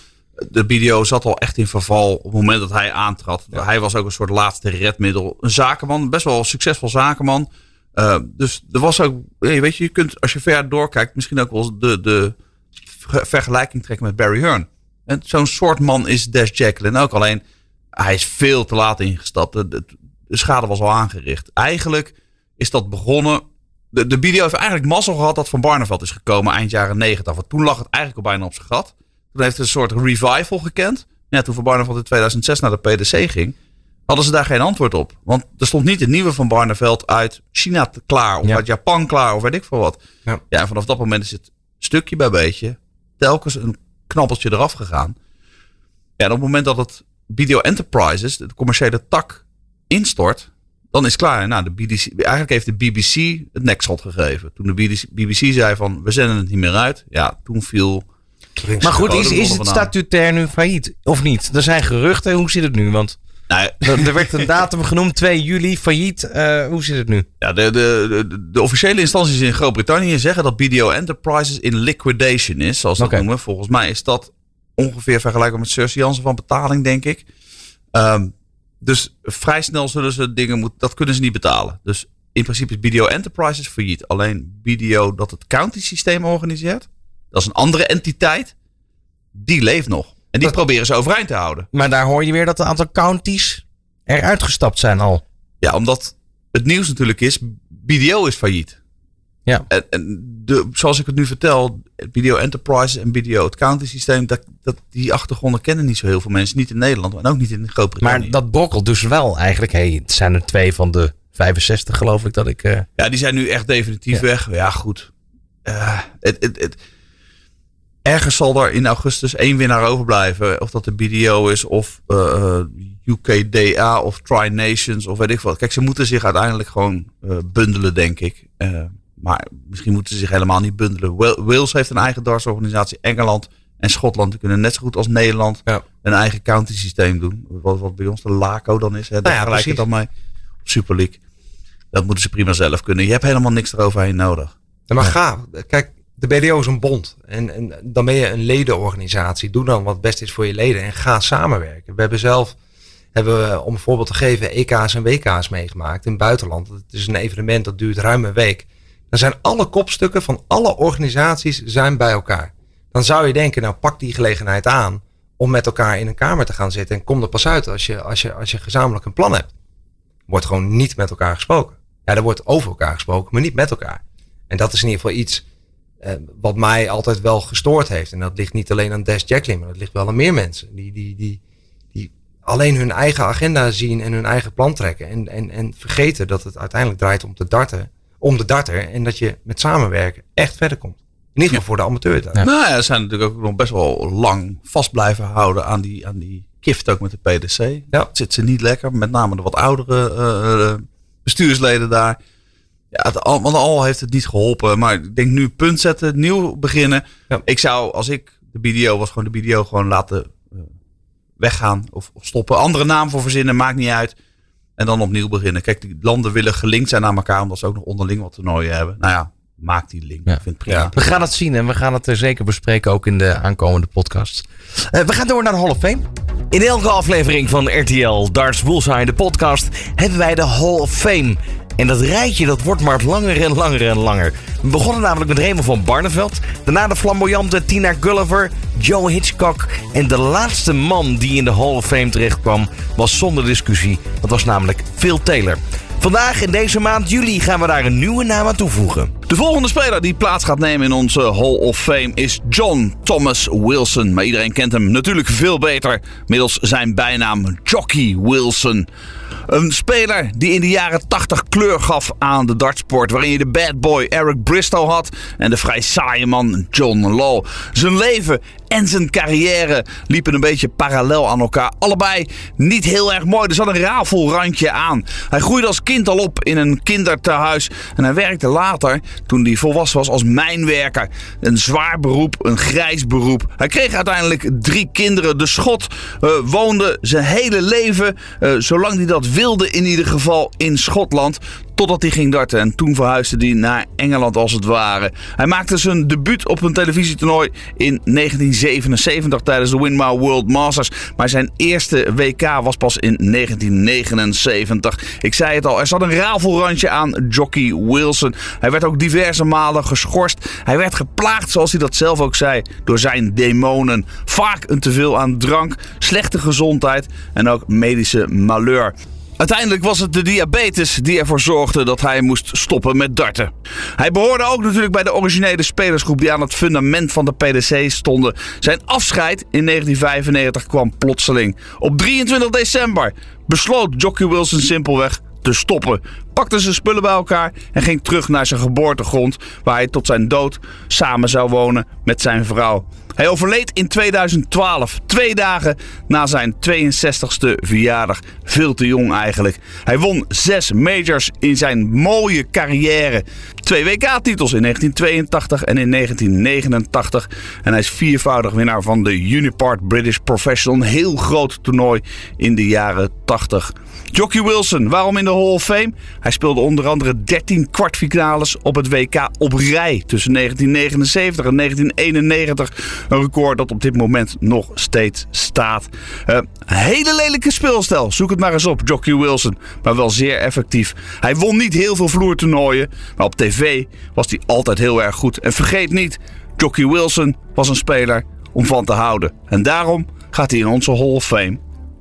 de BDO zat al echt in verval op het moment dat hij aantrad. Hij was ook een soort laatste redmiddel. Een zakenman, best wel een succesvol zakenman. Uh, dus er was ook, weet je, je kunt als je ver doorkijkt misschien ook wel de, de vergelijking trekken met Barry Hearn. En zo'n soort man is Des Jacqueline ook. Alleen, hij is veel te laat ingestapt. De, de, de schade was al aangericht. Eigenlijk is dat begonnen de, de BDO heeft eigenlijk mazzel gehad dat Van Barneveld is gekomen eind jaren 90. Want toen lag het eigenlijk al bijna op zijn gat. Toen heeft het een soort revival gekend. Ja, toen Van Barneveld in 2006 naar de PDC ging, hadden ze daar geen antwoord op. Want er stond niet het nieuwe Van Barneveld uit China klaar. Of Ja. uit Japan klaar. Of weet ik veel wat. Ja. Ja. en vanaf dat moment is het stukje bij beetje telkens een knappeltje eraf gegaan. Ja, en op het moment dat het BDO Enterprises, de commerciële tak, instort, dan is het klaar. Nou, de BBC, eigenlijk heeft de BBC het nekschot gegeven. Toen de BBC, BBC zei van, we zenden het niet meer uit. Ja, toen viel... Maar goed, is, is het statutair nu failliet? Of niet? Er zijn geruchten. Hoe zit het nu? Want Nou, er, er werd een datum genoemd, 2 juli, failliet. Eh, hoe zit het nu? ja, de, de, de, de officiële instanties in Groot-Brittannië zeggen dat BDO Enterprises in liquidation is, zoals ze dat noemen. Volgens mij is dat ongeveer vergelijkbaar met Cersei Jansen van betaling, denk ik. Ehm, dus vrij snel zullen ze dingen moeten, dat kunnen ze niet betalen. Dus in principe is BDO Enterprises failliet. Alleen BDO dat het county systeem organiseert, dat is een andere entiteit, die leeft nog. En die Dat- proberen ze overeind te houden. Maar daar hoor je weer dat een aantal counties eruit gestapt zijn al. Ja, omdat het nieuws natuurlijk is, BDO is failliet. Ja. En, en de, zoals ik het nu vertel, BDO Enterprise en BDO het county systeem, dat, dat, die achtergronden kennen niet zo heel veel mensen. Niet in Nederland en ook niet in Groot-Brittannië. Maar dat brokkelt dus wel eigenlijk. Hey, het zijn er twee van de 65 geloof ik dat ik... eh, Ja, die zijn nu echt definitief Ja. weg. Ja, goed. Eh, het, het, het, ergens zal er in augustus één winnaar overblijven. Of dat de BDO is of eh, UKDA of Tri Nations of weet ik wat. Kijk, ze moeten zich uiteindelijk gewoon uh, bundelen, denk ik. Uh, maar misschien moeten ze zich helemaal niet bundelen. Wales heeft een eigen dartsorganisatie. Engeland en Schotland kunnen net zo goed als Nederland ja. een eigen county systeem doen. Wat, wat bij ons de LACO dan is. Hè, daar nou ja, het dan mee. Super League. Dat moeten ze prima zelf kunnen. Je hebt helemaal niks eroverheen nodig. Ja, maar ga. Kijk, de BDO is een bond. En, en dan ben je een ledenorganisatie. Doe dan wat best is voor je leden en ga samenwerken. We hebben zelf, hebben we, om een voorbeeld te geven, EK's en WK's meegemaakt in het buitenland. Het is een evenement dat duurt ruim een week. Dan zijn alle kopstukken van alle organisaties zijn bij elkaar. Dan zou je denken, nou pak die gelegenheid aan om met elkaar in een kamer te gaan zitten. En kom er pas uit als je, als je, als je gezamenlijk een plan hebt. Wordt gewoon niet met elkaar gesproken. Ja, er wordt over elkaar gesproken, maar niet met elkaar. En dat is in ieder geval iets uh, wat mij altijd wel gestoord heeft. En dat ligt niet alleen aan Des Jacqueline, maar dat ligt wel aan meer mensen. Die, die, die, die alleen hun eigen agenda zien en hun eigen plan trekken. En, en, en vergeten dat het uiteindelijk draait om de darten. Om de darter. En dat je met samenwerken echt verder komt. In ieder geval voor de amateur. Ja. Nou ja, ze zijn natuurlijk ook nog best wel lang vast blijven houden aan die, aan die kift ook met de PDC. Ja. zit ze niet lekker. Met name de wat oudere uh, bestuursleden daar. Ja, het, want al heeft het niet geholpen. Maar ik denk nu punt zetten, nieuw beginnen. Ik zou, als ik de BDO was, gewoon de BDO gewoon laten uh, weggaan of, of, stoppen. Andere naam voor verzinnen, maakt niet uit. En dan opnieuw beginnen. Kijk, die landen willen gelinkt zijn aan elkaar, omdat ze ook nog onderling wat toernooien hebben. Nou ja, maak die link. Ik vind het prima. We gaan het zien en we gaan het zeker bespreken ook in de aankomende podcast. Uh, we gaan door naar de Hall of Fame. In elke aflevering van RTL Darts Bullseye, de podcast, hebben wij de Hall of Fame. En dat rijtje dat wordt maar langer en langer en langer. We begonnen namelijk met Raymond van Barneveld. Daarna de flamboyante Tina Gulliver, Joe Hitchcock. En de laatste man die in de Hall of Fame terechtkwam was zonder discussie. Dat was namelijk Phil Taylor. Vandaag in deze maand juli gaan we daar een nieuwe naam aan toevoegen. De volgende speler die plaats gaat nemen in onze Hall of Fame is John Thomas Wilson. Maar iedereen kent hem natuurlijk veel beter middels zijn bijnaam Jockey Wilson. Een speler die in de jaren 80 kleur gaf aan de dartsport. Waarin je de bad boy Eric Bristow had en de vrij saaie man John Law. Zijn leven en zijn carrière liepen een beetje parallel aan elkaar. Allebei niet heel erg mooi. Er zat een rafelrandje aan. Hij groeide als kind al op in een kindertehuis. En hij werkte later, toen hij volwassen was, als mijnwerker. Een zwaar beroep, een grijs beroep. Hij kreeg uiteindelijk drie kinderen. De schot uh, woonde zijn hele leven, uh, zolang hij dat wilde in ieder geval, in Schotland. Totdat hij ging darten en toen verhuisde hij naar Engeland als het ware. Hij maakte zijn debuut op een televisietoernooi in 1977 tijdens de Winmau World Masters. Maar zijn eerste WK was pas in 1979. Ik zei het al, er zat een rafelrandje aan Jockey Wilson. Hij werd ook diverse malen geschorst. Hij werd geplaagd, zoals hij dat zelf ook zei, door zijn demonen. Vaak een teveel aan drank, slechte gezondheid en ook medische malheur. Uiteindelijk was het de diabetes die ervoor zorgde dat hij moest stoppen met darten. Hij behoorde ook natuurlijk bij de originele spelersgroep die aan het fundament van de PDC stonden. Zijn afscheid in 1995 kwam plotseling. Op 23 december besloot Jockey Wilson simpelweg te stoppen. Pakte zijn spullen bij elkaar en ging terug naar zijn geboortegrond, waar hij tot zijn dood samen zou wonen met zijn vrouw. Hij overleed in 2012, twee dagen na zijn 62ste verjaardag. Veel te jong eigenlijk. Hij won zes majors in zijn mooie carrière. Twee WK-titels in 1982 en in 1989. En hij is viervoudig winnaar van de Unipart British Professional. Een heel groot toernooi in de jaren 80. Jockey Wilson, waarom in de Hall of Fame? Hij speelde onder andere 13 kwartfinales op het WK op rij tussen 1979 en 1991. Een record dat op dit moment nog steeds staat. Uh, hele lelijke speelstijl, zoek het maar eens op, Jockey Wilson. Maar wel zeer effectief. Hij won niet heel veel vloertoernooien, maar op tv was hij altijd heel erg goed. En vergeet niet, Jockey Wilson was een speler om van te houden. En daarom gaat hij in onze Hall of Fame,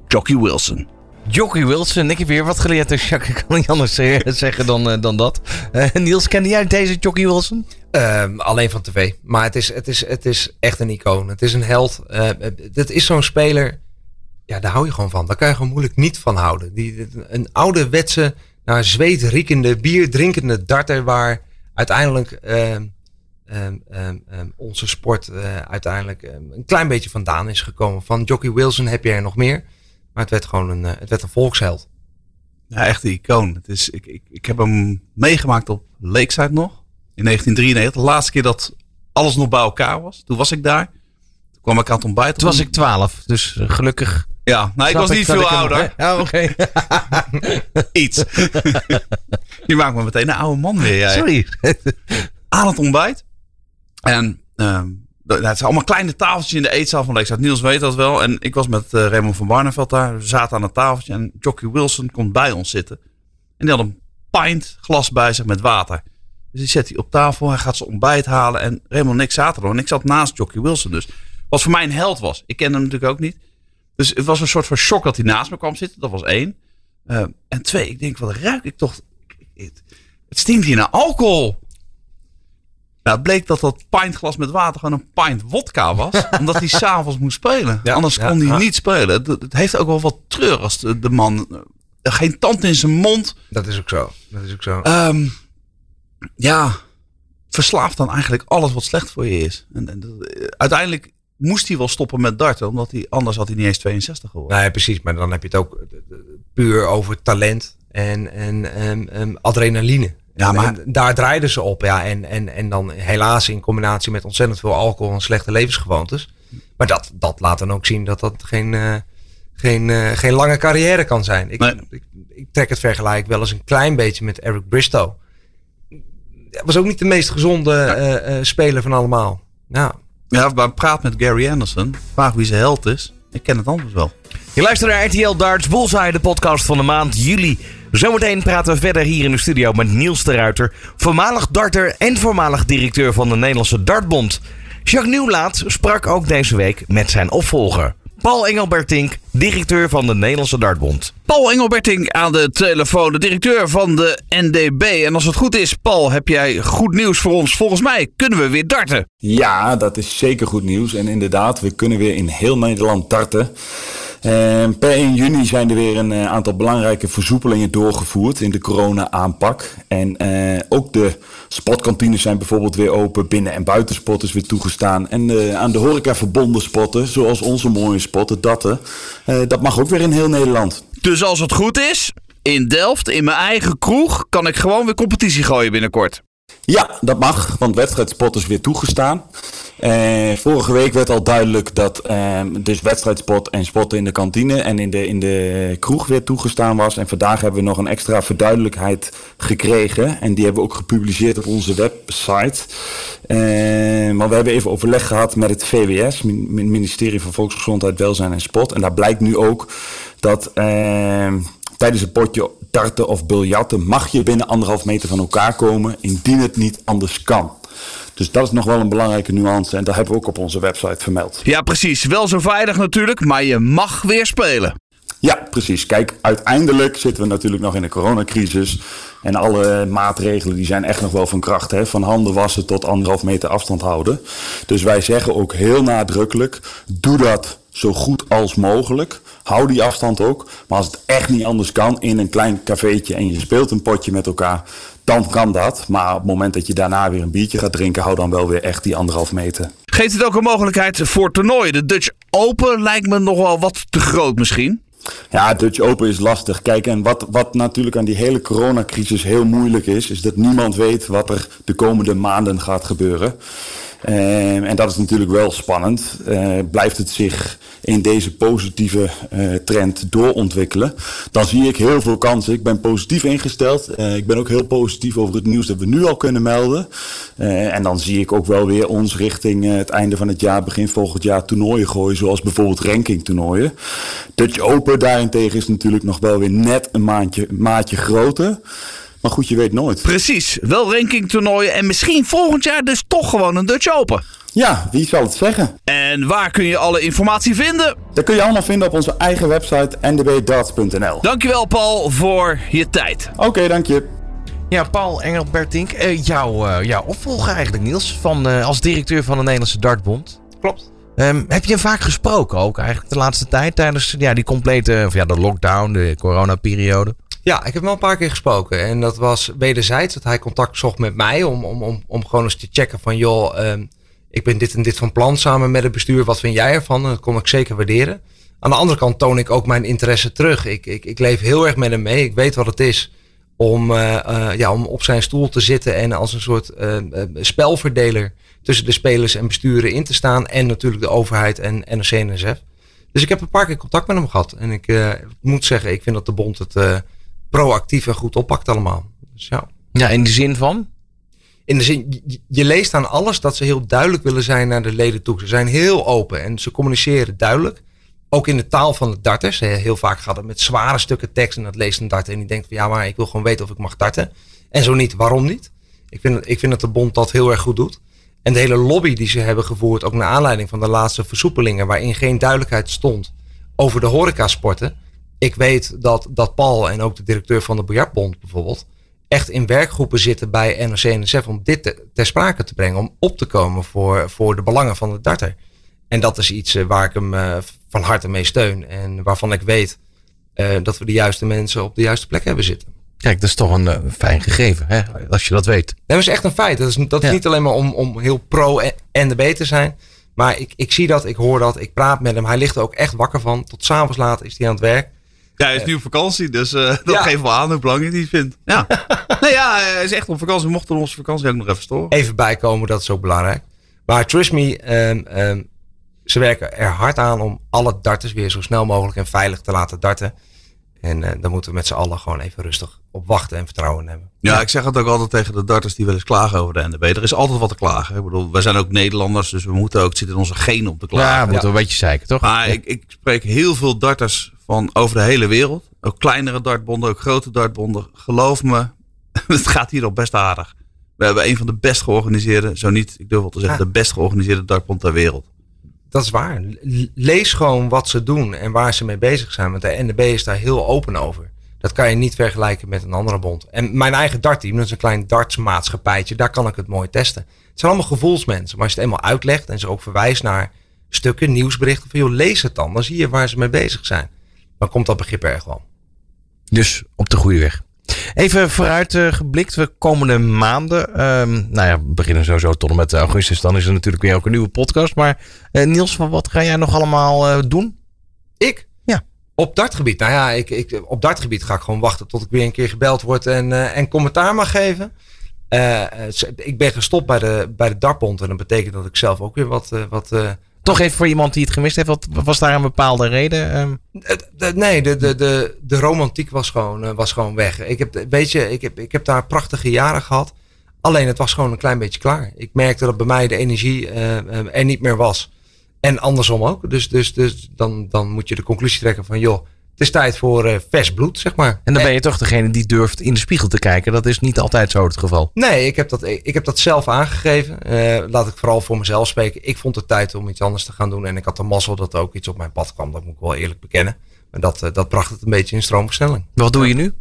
Jockey Wilson. Jockey Wilson. Ik heb weer wat geleerd, dus ik kan niet anders zeggen dan, uh, dan dat. Niels, kende jij deze Jockey Wilson? Um, alleen van tv. Maar het is, het, is, het is echt een icoon. Het is een held. Uh, is zo'n speler. Ja, daar hou je gewoon van. Daar kan je gewoon moeilijk niet van houden. Die, een ouderwetse, naar zweet riekende, bier drinkende darter waar uiteindelijk um, um, onze sport uiteindelijk een klein beetje vandaan is gekomen. Van Jockey Wilson heb je er nog meer. Maar het werd gewoon een, het werd een volksheld. Ja, echt een icoon. Het is, ik, ik, ik heb hem meegemaakt op Lakeside nog. In 1993. De laatste keer dat alles nog bij elkaar was. Toen was ik daar. Toen kwam ik aan het ontbijt. Toen was ik 12. Dus gelukkig ja, nou, ik was niet veel ouder. Ja, oké. Iets. Je maakt me meteen een oude man weer. Jij. Sorry. Aan het ontbijt. En um, het zijn allemaal kleine tafeltjes in de eetzaal van Leekstad. Niels weet dat wel. En ik was met uh, Raymond van Barneveld daar. We zaten aan het tafeltje en Jockey Wilson komt bij ons zitten. En die had een pint glas bij zich met water. Dus die zet hij op tafel. Hij gaat zijn ontbijt halen. En Raymond en ik zaten er. En ik zat naast Jockey Wilson dus. Wat voor mij een held was. Ik kende hem natuurlijk ook niet. Dus het was een soort van shock dat hij naast me kwam zitten. Dat was één. Uh, en twee, ik denk, wat ruik ik toch... Het, het stinkt hier naar alcohol. Nou, het bleek dat dat pintglas met water gewoon een pint wodka was. omdat hij s'avonds moest spelen. Ja, Anders ja, kon hij ja. niet spelen. Het, het, heeft ook wel wat treur als de, de man... Uh, geen tand in zijn mond. Dat is ook zo. Dat is ook zo. Um, ja, verslaafd dan eigenlijk alles wat slecht voor je is. En, en, uiteindelijk moest hij wel stoppen met darten, omdat hij anders had hij niet eens 62 geworden. Nee, precies. Maar dan heb je het ook puur over talent en, en, en, en adrenaline. Ja, maar en daar draaiden ze op. Ja. En, en, en dan helaas in combinatie met ontzettend veel alcohol en slechte levensgewoontes. Maar dat, dat laat dan ook zien dat dat geen, uh, geen, uh, geen lange carrière kan zijn. Ik, Nee. ik, ik trek het vergelijk wel eens een klein beetje met Eric Bristow. Was ook niet de meest gezonde eh, eh, speler van allemaal. Nou, Ja, maar praat met Gary Anderson. Vraag wie zijn held is. Ik ken het antwoord wel. Je luistert naar RTL Darts Bullseye, de podcast van de maand juli. Zometeen praten we verder hier in de studio met Niels de Ruiter, voormalig darter en voormalig directeur van de Nederlandse Dartbond. Jacques Nieuwlaat sprak ook deze week met zijn opvolger. Paul Engelbertink, directeur van de Nederlandse Dartbond. Paul Engelberting aan de telefoon, de directeur van de NDB. En als het goed is, Paul, heb jij goed nieuws voor ons. Volgens mij kunnen we weer darten. Ja, dat is zeker goed nieuws. En inderdaad, we kunnen weer in heel Nederland darten. Eh, per 1 juni zijn er weer een eh, aantal belangrijke versoepelingen doorgevoerd in de corona-aanpak. En eh, ook de sportkantines zijn bijvoorbeeld weer open, binnen- en buitensport is weer toegestaan. En eh, aan de horeca verbonden sporten, zoals onze mooie sporten, datten, eh, dat mag ook weer in heel Nederland. Dus als het goed is, in Delft, in mijn eigen kroeg, kan ik gewoon weer competitie gooien binnenkort. Ja, dat mag, want wedstrijdsport is weer toegestaan. Eh, vorige week werd al duidelijk dat eh, dus wedstrijdsport en sporten in de kantine en in de, in de kroeg weer toegestaan was. En vandaag hebben we nog een extra verduidelijkheid gekregen. En die hebben we ook gepubliceerd op onze website. Eh, maar we hebben even overleg gehad met het VWS, min- min- ministerie van Volksgezondheid, Welzijn en Sport. En daar blijkt nu ook dat eh, tijdens een potje darten of biljarten mag je binnen anderhalf meter van elkaar komen, indien het niet anders kan. Dus dat is nog wel een belangrijke nuance en dat hebben we ook op onze website vermeld. Ja, precies. Wel zo veilig natuurlijk, maar je mag weer spelen. Ja, precies. Kijk, uiteindelijk zitten we natuurlijk nog in een coronacrisis. En alle maatregelen die zijn echt nog wel van kracht. Hè? Van handen wassen tot anderhalf meter afstand houden. Dus wij zeggen ook heel nadrukkelijk, doe dat zo goed als mogelijk. Hou die afstand ook. Maar als het echt niet anders kan in een klein cafeetje en je speelt een potje met elkaar, dan kan dat. Maar op het moment dat je daarna weer een biertje gaat drinken, hou dan wel weer echt die anderhalf meter. Geeft het ook een mogelijkheid voor toernooien? De Dutch Open lijkt me nog wel wat te groot misschien. Ja, Dutch Open is lastig. Kijk, en wat, wat natuurlijk aan die hele coronacrisis heel moeilijk is, is dat niemand weet wat er de komende maanden gaat gebeuren. Eh, en dat is natuurlijk wel spannend. Eh, blijft het zich in deze positieve eh, trend doorontwikkelen, dan zie ik heel veel kansen. Ik ben positief ingesteld. Eh, ik ben ook heel positief over het nieuws dat we nu al kunnen melden. En dan zie ik ook wel weer ons richting het einde van het jaar, begin volgend jaar toernooien gooien, zoals bijvoorbeeld rankingtoernooien. Dutch Open daarentegen is natuurlijk nog wel weer net een maandje, maatje groter. Maar goed, je weet nooit. Precies, wel rankingtoernooien en misschien volgend jaar dus toch gewoon een Dutch Open. Ja, wie zal het zeggen? En waar kun je alle informatie vinden? Dat kun je allemaal vinden op onze eigen website ndbdarts.nl. Dankjewel Paul voor je tijd. Oké, dank je. Ja, Paul Engelbertink, eh, jouw, eh, jouw opvolger eigenlijk Niels, van, eh, als directeur van de Nederlandse Dartbond. klopt. Ehm, heb je hem vaak gesproken ook eigenlijk de laatste tijd tijdens ja, die complete, of ja, de lockdown, de coronaperiode? Ja, ik heb hem wel een paar keer gesproken. En dat was wederzijds dat hij contact zocht met mij om, om, om, om gewoon eens te checken van joh, ehm, ik ben dit en dit van plan samen met het bestuur. Wat vind jij ervan? Dat kon ik zeker waarderen. Aan de andere kant toon ik ook mijn interesse terug. Ik, ik, ik leef heel erg met hem mee. Ik weet wat het is om, uh, ja, om op zijn stoel te zitten en als een soort uh, spelverdeler tussen de spelers en besturen in te staan. En natuurlijk de overheid en NOC en NSF. Dus ik heb een paar keer contact met hem gehad. En ik moet zeggen, ik vind dat de bond het proactief en goed oppakt allemaal. Dus ja. ja, in de zin van? In de zin, je leest aan alles dat ze heel duidelijk willen zijn naar de leden toe. Ze zijn heel open en ze communiceren duidelijk. Ook in de taal van de darters. Heel vaak gaat het met zware stukken tekst en dat leest een darter en die denkt van ja, maar ik wil gewoon weten of ik mag darten. En zo niet, waarom niet? Ik vind, ik vind dat de bond dat heel erg goed doet. En de hele lobby die ze hebben gevoerd, ook naar aanleiding van de laatste versoepelingen, waarin geen duidelijkheid stond over de horecasporten. Ik weet dat, dat Paul en ook de directeur van de Biljartbond bijvoorbeeld, echt in werkgroepen zitten bij NOC en NSF om dit te, ter sprake te brengen. Om op te komen voor, voor de belangen van de darter. En dat is iets eh, waar ik hem eh, van harte mee steun. En waarvan ik weet uh, dat we de juiste mensen op de juiste plek hebben zitten. Kijk, dat is toch een uh, fijn gegeven, hè? als je dat weet. Dat is echt een feit. Dat is, dat is niet alleen maar om, om heel pro en de B te zijn. Maar ik, ik zie dat, ik hoor dat, ik praat met hem. Hij ligt er ook echt wakker van. Tot s'avonds laat is hij aan het werk. Ja, hij is nu op vakantie, dus uh, dat ja. geeft wel aan hoe belangrijk hij het vindt. Ja. nee, ja, hij is echt op vakantie. We mochten onze vakantie ook nog even storen. Even bijkomen, dat is ook belangrijk. Maar trust me, um, um, ze werken er hard aan om alle darters weer zo snel mogelijk en veilig te laten darten. En uh, daar moeten we met z'n allen gewoon even rustig op wachten en vertrouwen hebben. Ja, ja, ik zeg het ook altijd tegen de darters die wel eens klagen over de NDB. Er is altijd wat te klagen. Ik bedoel, wij zijn ook Nederlanders, dus we moeten ook, het zit in onze genen om te klagen. Ja, we moeten ja. een beetje zeiken, toch? Maar ja. ik, ik spreek heel veel darters van over de hele wereld. Ook kleinere dartbonden, ook grote dartbonden. Geloof me, het gaat hier al best aardig. We hebben een van de best georganiseerde, zo niet, ik durf wel te zeggen, de best georganiseerde dartbond ter wereld dat is waar. Lees gewoon wat ze doen en waar ze mee bezig zijn. Want de NDB is daar heel open over. Dat kan je niet vergelijken met een andere bond. En mijn eigen dartteam, dat is een klein dartsmaatschappijtje, daar kan ik het mooi testen. Het zijn allemaal gevoelsmensen. Maar als je het eenmaal uitlegt en ze ook verwijst naar stukken, nieuwsberichten, van joh, lees het dan. Dan zie je waar ze mee bezig zijn. Dan komt dat begrip erg wel. Dus op de goede weg. Even vooruit uh, geblikt, we komende maanden. Um, nou ja, we beginnen sowieso tot en met augustus. Dan is er natuurlijk weer ook een nieuwe podcast. Maar uh, Niels, wat ga jij nog allemaal doen? Ik? Ja. Op dartgebied? Nou ja, ik, ik, op dartgebied ga ik gewoon wachten tot ik weer een keer gebeld word en, en commentaar mag geven. ik ben gestopt bij de, bij de dartbond en dat betekent dat ik zelf ook weer wat... wat toch even voor iemand die het gemist heeft, wat was daar een bepaalde reden? Um... Nee, de, de, de, de romantiek was gewoon, was gewoon weg. Ik heb, weet je, ik heb, ik heb daar prachtige jaren gehad. Alleen het was gewoon een klein beetje klaar. Ik merkte dat bij mij de energie er niet meer was. En andersom ook. Dus, dus, dus dan, dan moet je de conclusie trekken van joh, het is tijd voor uh, vers bloed, zeg maar. En dan ben je toch degene die durft in de spiegel te kijken. Dat is niet altijd zo het geval. Nee, ik heb dat, ik heb dat zelf aangegeven. Uh, laat ik vooral voor mezelf spreken. Ik vond het tijd om iets anders te gaan doen. En ik had de mazzel dat er ook iets op mijn pad kwam. Dat moet ik wel eerlijk bekennen. Maar dat, uh, dat bracht het een beetje in stroomversnelling. Wat doe je nu?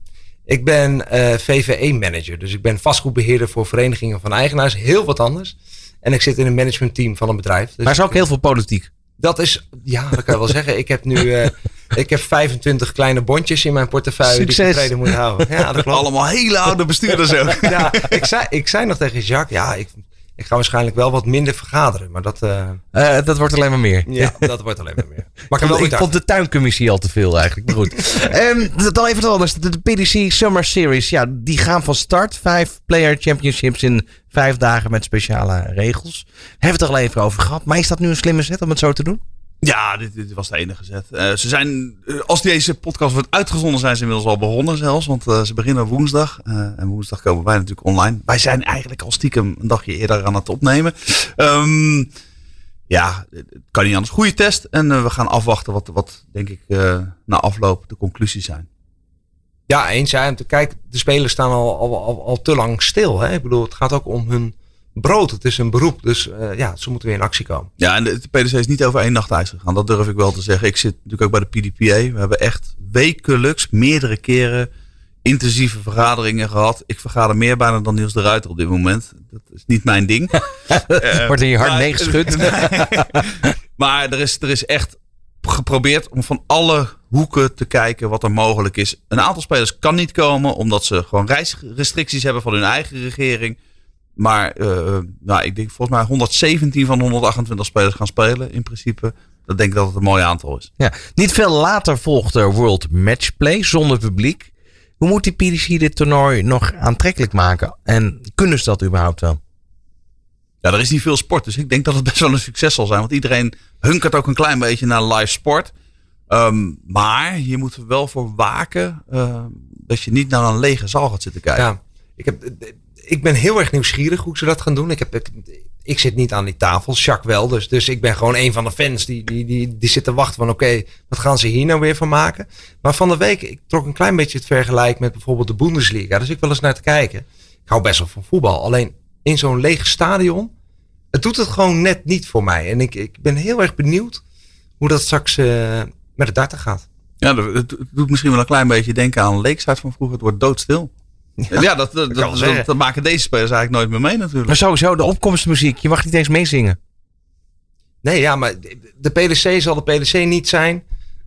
Ik ben VVE-manager. Dus ik ben vastgoedbeheerder voor verenigingen van eigenaars. Heel wat anders. En ik zit in een managementteam van een bedrijf. Dus maar er is ook heel veel politiek. Dat is, ja, dat kan je wel zeggen. Ik heb nu uh, ik heb 25 kleine bondjes in mijn portefeuille Succes. die ik tevreden moet houden. Ja, dat klopt. Allemaal hele oude bestuurders ook. ja, ik zei, ik zei nog tegen Jacques, ja, ik, ik ga waarschijnlijk wel wat minder vergaderen. Maar dat, uh, uh, dat wordt alleen maar meer. Ja, dat wordt alleen maar meer. Maar ik, ik vond de tuincommissie al te veel eigenlijk. Maar goed. um, dan even wat anders. De, de, PDC Summer Series. Ja, die gaan van start. Vijf player championships in vijf dagen met speciale regels. Hebben we het er al even over gehad. Maar is dat nu een slimme zet om het zo te doen? Ja, dit, dit, was de enige zet. Uh, ze zijn, uh, als deze podcast wordt uitgezonden, zijn ze inmiddels al begonnen zelfs. Want uh, ze beginnen woensdag. en woensdag komen wij natuurlijk online. Wij zijn eigenlijk al stiekem een dagje eerder aan het opnemen. Um, ja, het kan niet anders. Goede test. En we gaan afwachten wat, wat denk ik, na afloop de conclusies zijn. Ja, eens. Ja. Kijk, de spelers staan al, al, al, al te lang stil. Hè? Ik bedoel, het gaat ook om hun brood. Het is een beroep. Dus uh, ja, ze moeten weer in actie komen. Ja, en de, de PDC is niet over één nacht ijs gegaan. Dat durf ik wel te zeggen. Ik zit natuurlijk ook bij de PDPA. We hebben echt wekelijks meerdere keren intensieve vergaderingen gehad. Ik vergader meer bijna dan Niels de Ruiter op dit moment. Dat is niet mijn ding. uh, Wordt in je hart maar, meegeschud. maar er is, er is echt geprobeerd om van alle hoeken te kijken wat er mogelijk is. Een aantal spelers kan niet komen omdat ze gewoon reisrestricties hebben van hun eigen regering. Maar uh, nou, ik denk volgens mij 117 van 128 spelers gaan spelen in principe. dat denk ik dat het een mooi aantal is. Ja. Niet veel later volgt er World Matchplay zonder publiek. Hoe moet die PDC dit toernooi nog aantrekkelijk maken? En kunnen ze dat überhaupt wel? Ja, er is niet veel sport, dus ik denk dat het best wel een succes zal zijn. Want iedereen hunkert ook een klein beetje naar live sport. Ehm, maar je moet er wel voor waken uh, dat je niet naar een lege zaal gaat zitten kijken. Ja, ik, heb, ik ben heel erg nieuwsgierig hoe ze dat gaan doen. Ik, heb, ik, zit niet aan die tafel, Jacques wel. Dus, dus ik ben gewoon een van de fans die, die, die, die zit te wachten van oké, wat gaan ze hier nou weer van maken? Maar van de week, ik trok een klein beetje het vergelijk met bijvoorbeeld de Bundesliga. Dus ik wil eens naar te kijken. Ik hou best wel van voetbal. Alleen in zo'n leeg stadion, het doet het gewoon net niet voor mij. En ik, ik ben heel erg benieuwd hoe dat straks uh, met de darten gaat. Ja, het doet misschien wel een klein beetje denken aan Leeksuit van vroeger. Het wordt doodstil. Ja, ja dat, dat, dat, dat, maken deze spelers eigenlijk nooit meer mee natuurlijk. Maar sowieso, de opkomstmuziek, je mag niet eens meezingen. Nee, ja, maar de PDC zal de PDC niet zijn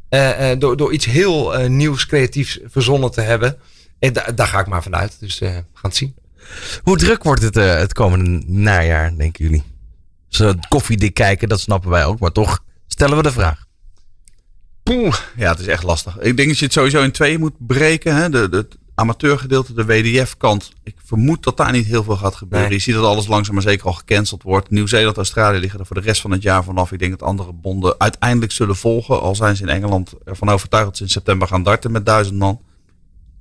uh, uh, door, door iets heel uh, nieuws, creatiefs verzonnen te hebben. En da daar ga ik maar vanuit. Dus we gaan het zien. Hoe druk wordt het het komende najaar, denken jullie? Ze koffiedik kijken, dat snappen wij ook. Maar toch stellen we de vraag. Poeh, ja, het is echt lastig. Ik denk dat je het sowieso in twee moet breken. Hè? De, de, amateurgedeelte, de WDF-kant. Ik vermoed dat daar niet heel veel gaat gebeuren. Je ziet dat alles langzaam maar zeker al gecanceld wordt. Nieuw-Zeeland, Australië liggen er voor de rest van het jaar vanaf. Ik denk dat andere bonden uiteindelijk zullen volgen. Al zijn ze in Engeland ervan overtuigd dat ze in september gaan darten met duizend man.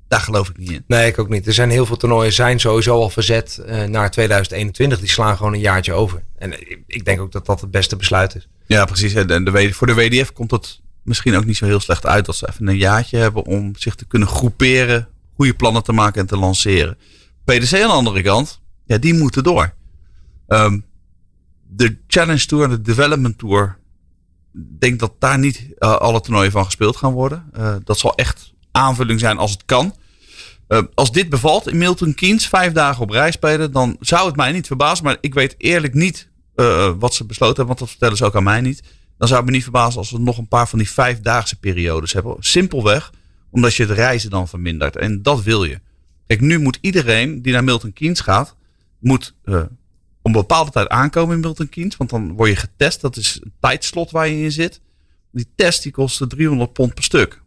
Daar geloof ik niet in. Nee, ik ook niet. Er zijn heel veel toernooien zijn sowieso al verzet uh, naar 2021. Die slaan gewoon een jaartje over. En ik denk ook dat dat het beste besluit is. Ja, precies. En de, voor de WDF komt het misschien ook niet zo heel slecht uit dat ze even een jaartje hebben om zich te kunnen groeperen goede plannen te maken en te lanceren. PDC aan de andere kant, ja, die moeten door. Um, de Challenge Tour en de Development Tour, denk dat daar niet uh, alle toernooien van gespeeld gaan worden. Uh, dat zal echt aanvulling zijn als het kan. Uh, als dit bevalt in Milton Keynes, vijf dagen op rij spelen, dan zou het mij niet verbazen. Maar ik weet eerlijk niet wat ze besloten hebben, want dat vertellen ze ook aan mij niet. Dan zou het me niet verbazen als we nog een paar van die vijfdaagse periodes hebben. Simpelweg omdat je het reizen dan vermindert. En dat wil je. Kijk, nu moet iedereen die naar Milton Keynes gaat, moet uh, om een bepaalde tijd aankomen in Milton Keynes. Want dan word je getest. Dat is een tijdslot waar je in zit. Die test die kost 300 pond per stuk.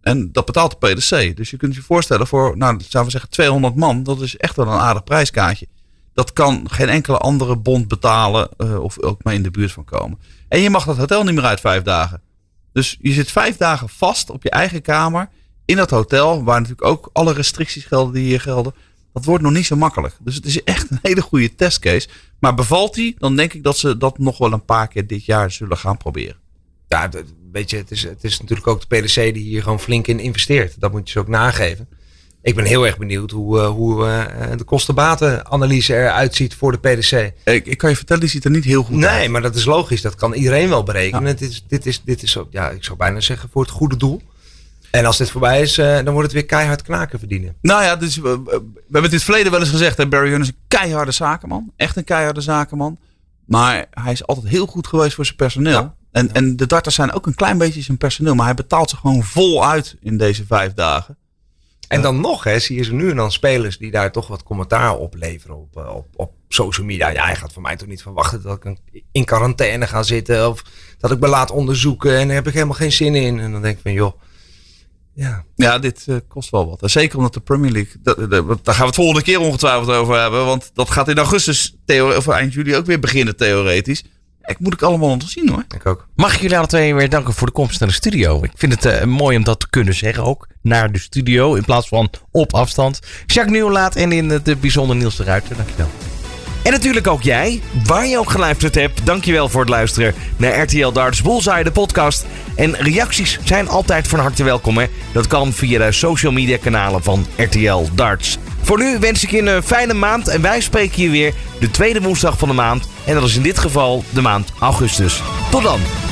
En dat betaalt de PDC. Dus je kunt je voorstellen voor, nou, zouden we zeggen 200 man. Dat is echt wel een aardig prijskaartje. Dat kan geen enkele andere bond betalen uh, of ook maar in de buurt van komen. En je mag dat hotel niet meer uit vijf dagen. Dus je zit vijf dagen vast op je eigen kamer in dat hotel, waar natuurlijk ook alle restricties gelden die hier gelden. Dat wordt nog niet zo makkelijk. Dus het is echt een hele goede testcase. Maar bevalt die, dan denk ik dat ze dat nog wel een paar keer dit jaar zullen gaan proberen. Ja, weet je, het is, het is natuurlijk ook de PDC die hier gewoon flink in investeert. Dat moet je ze ook nageven. Ik ben heel erg benieuwd hoe, uh, hoe uh, de kostenbatenanalyse eruit ziet voor de PDC. Ik, ik, kan je vertellen, die ziet er niet heel goed nee, uit. Nee, maar dat is logisch. Dat kan iedereen wel berekenen. Ja. Dit, is, dit, is, dit is ja, ik zou bijna zeggen, voor het goede doel. En als dit voorbij is, uh, dan wordt het weer keihard knaken verdienen. Nou ja, dus, we, we hebben het in het verleden wel eens gezegd. Hè, Barry Hunt is een keiharde zakenman. Echt een keiharde zakenman. Maar hij is altijd heel goed geweest voor zijn personeel. Ja. En, ja. en de darters zijn ook een klein beetje zijn personeel. Maar hij betaalt ze gewoon vol uit in deze vijf dagen. En dan nog, hè, zie je ze nu en dan spelers die daar toch wat commentaar op leveren op, op, op social media. Ja, hij gaat van mij toch niet verwachten dat ik in quarantaine ga zitten. Of dat ik me laat onderzoeken. En daar heb ik helemaal geen zin in. En dan denk ik van, joh. Ja, ja dit uh, kost wel wat. Zeker omdat de Premier League. Dat, dat, daar gaan we het volgende keer ongetwijfeld over hebben. Want dat gaat in augustus, of eind juli, ook weer beginnen, theoretisch. Ik moet ik allemaal nog zien hoor. Ik ook. Mag ik jullie alle twee weer danken voor de komst naar de studio. Ik vind het uh, mooi om dat te kunnen zeggen ook. Naar de studio in plaats van op afstand. Jacques Nieuwlaat en in het bijzonder Niels de Ruiter. Dankjewel. En natuurlijk ook jij, waar je ook geluisterd hebt. Dankjewel voor het luisteren naar RTL Darts Bullseye, de podcast. En reacties zijn altijd van harte welkom. Hè? Dat kan via de social media kanalen van RTL Darts. Voor nu wens ik je een fijne maand en wij spreken je weer de tweede woensdag van de maand. En dat is in dit geval de maand augustus. Tot dan!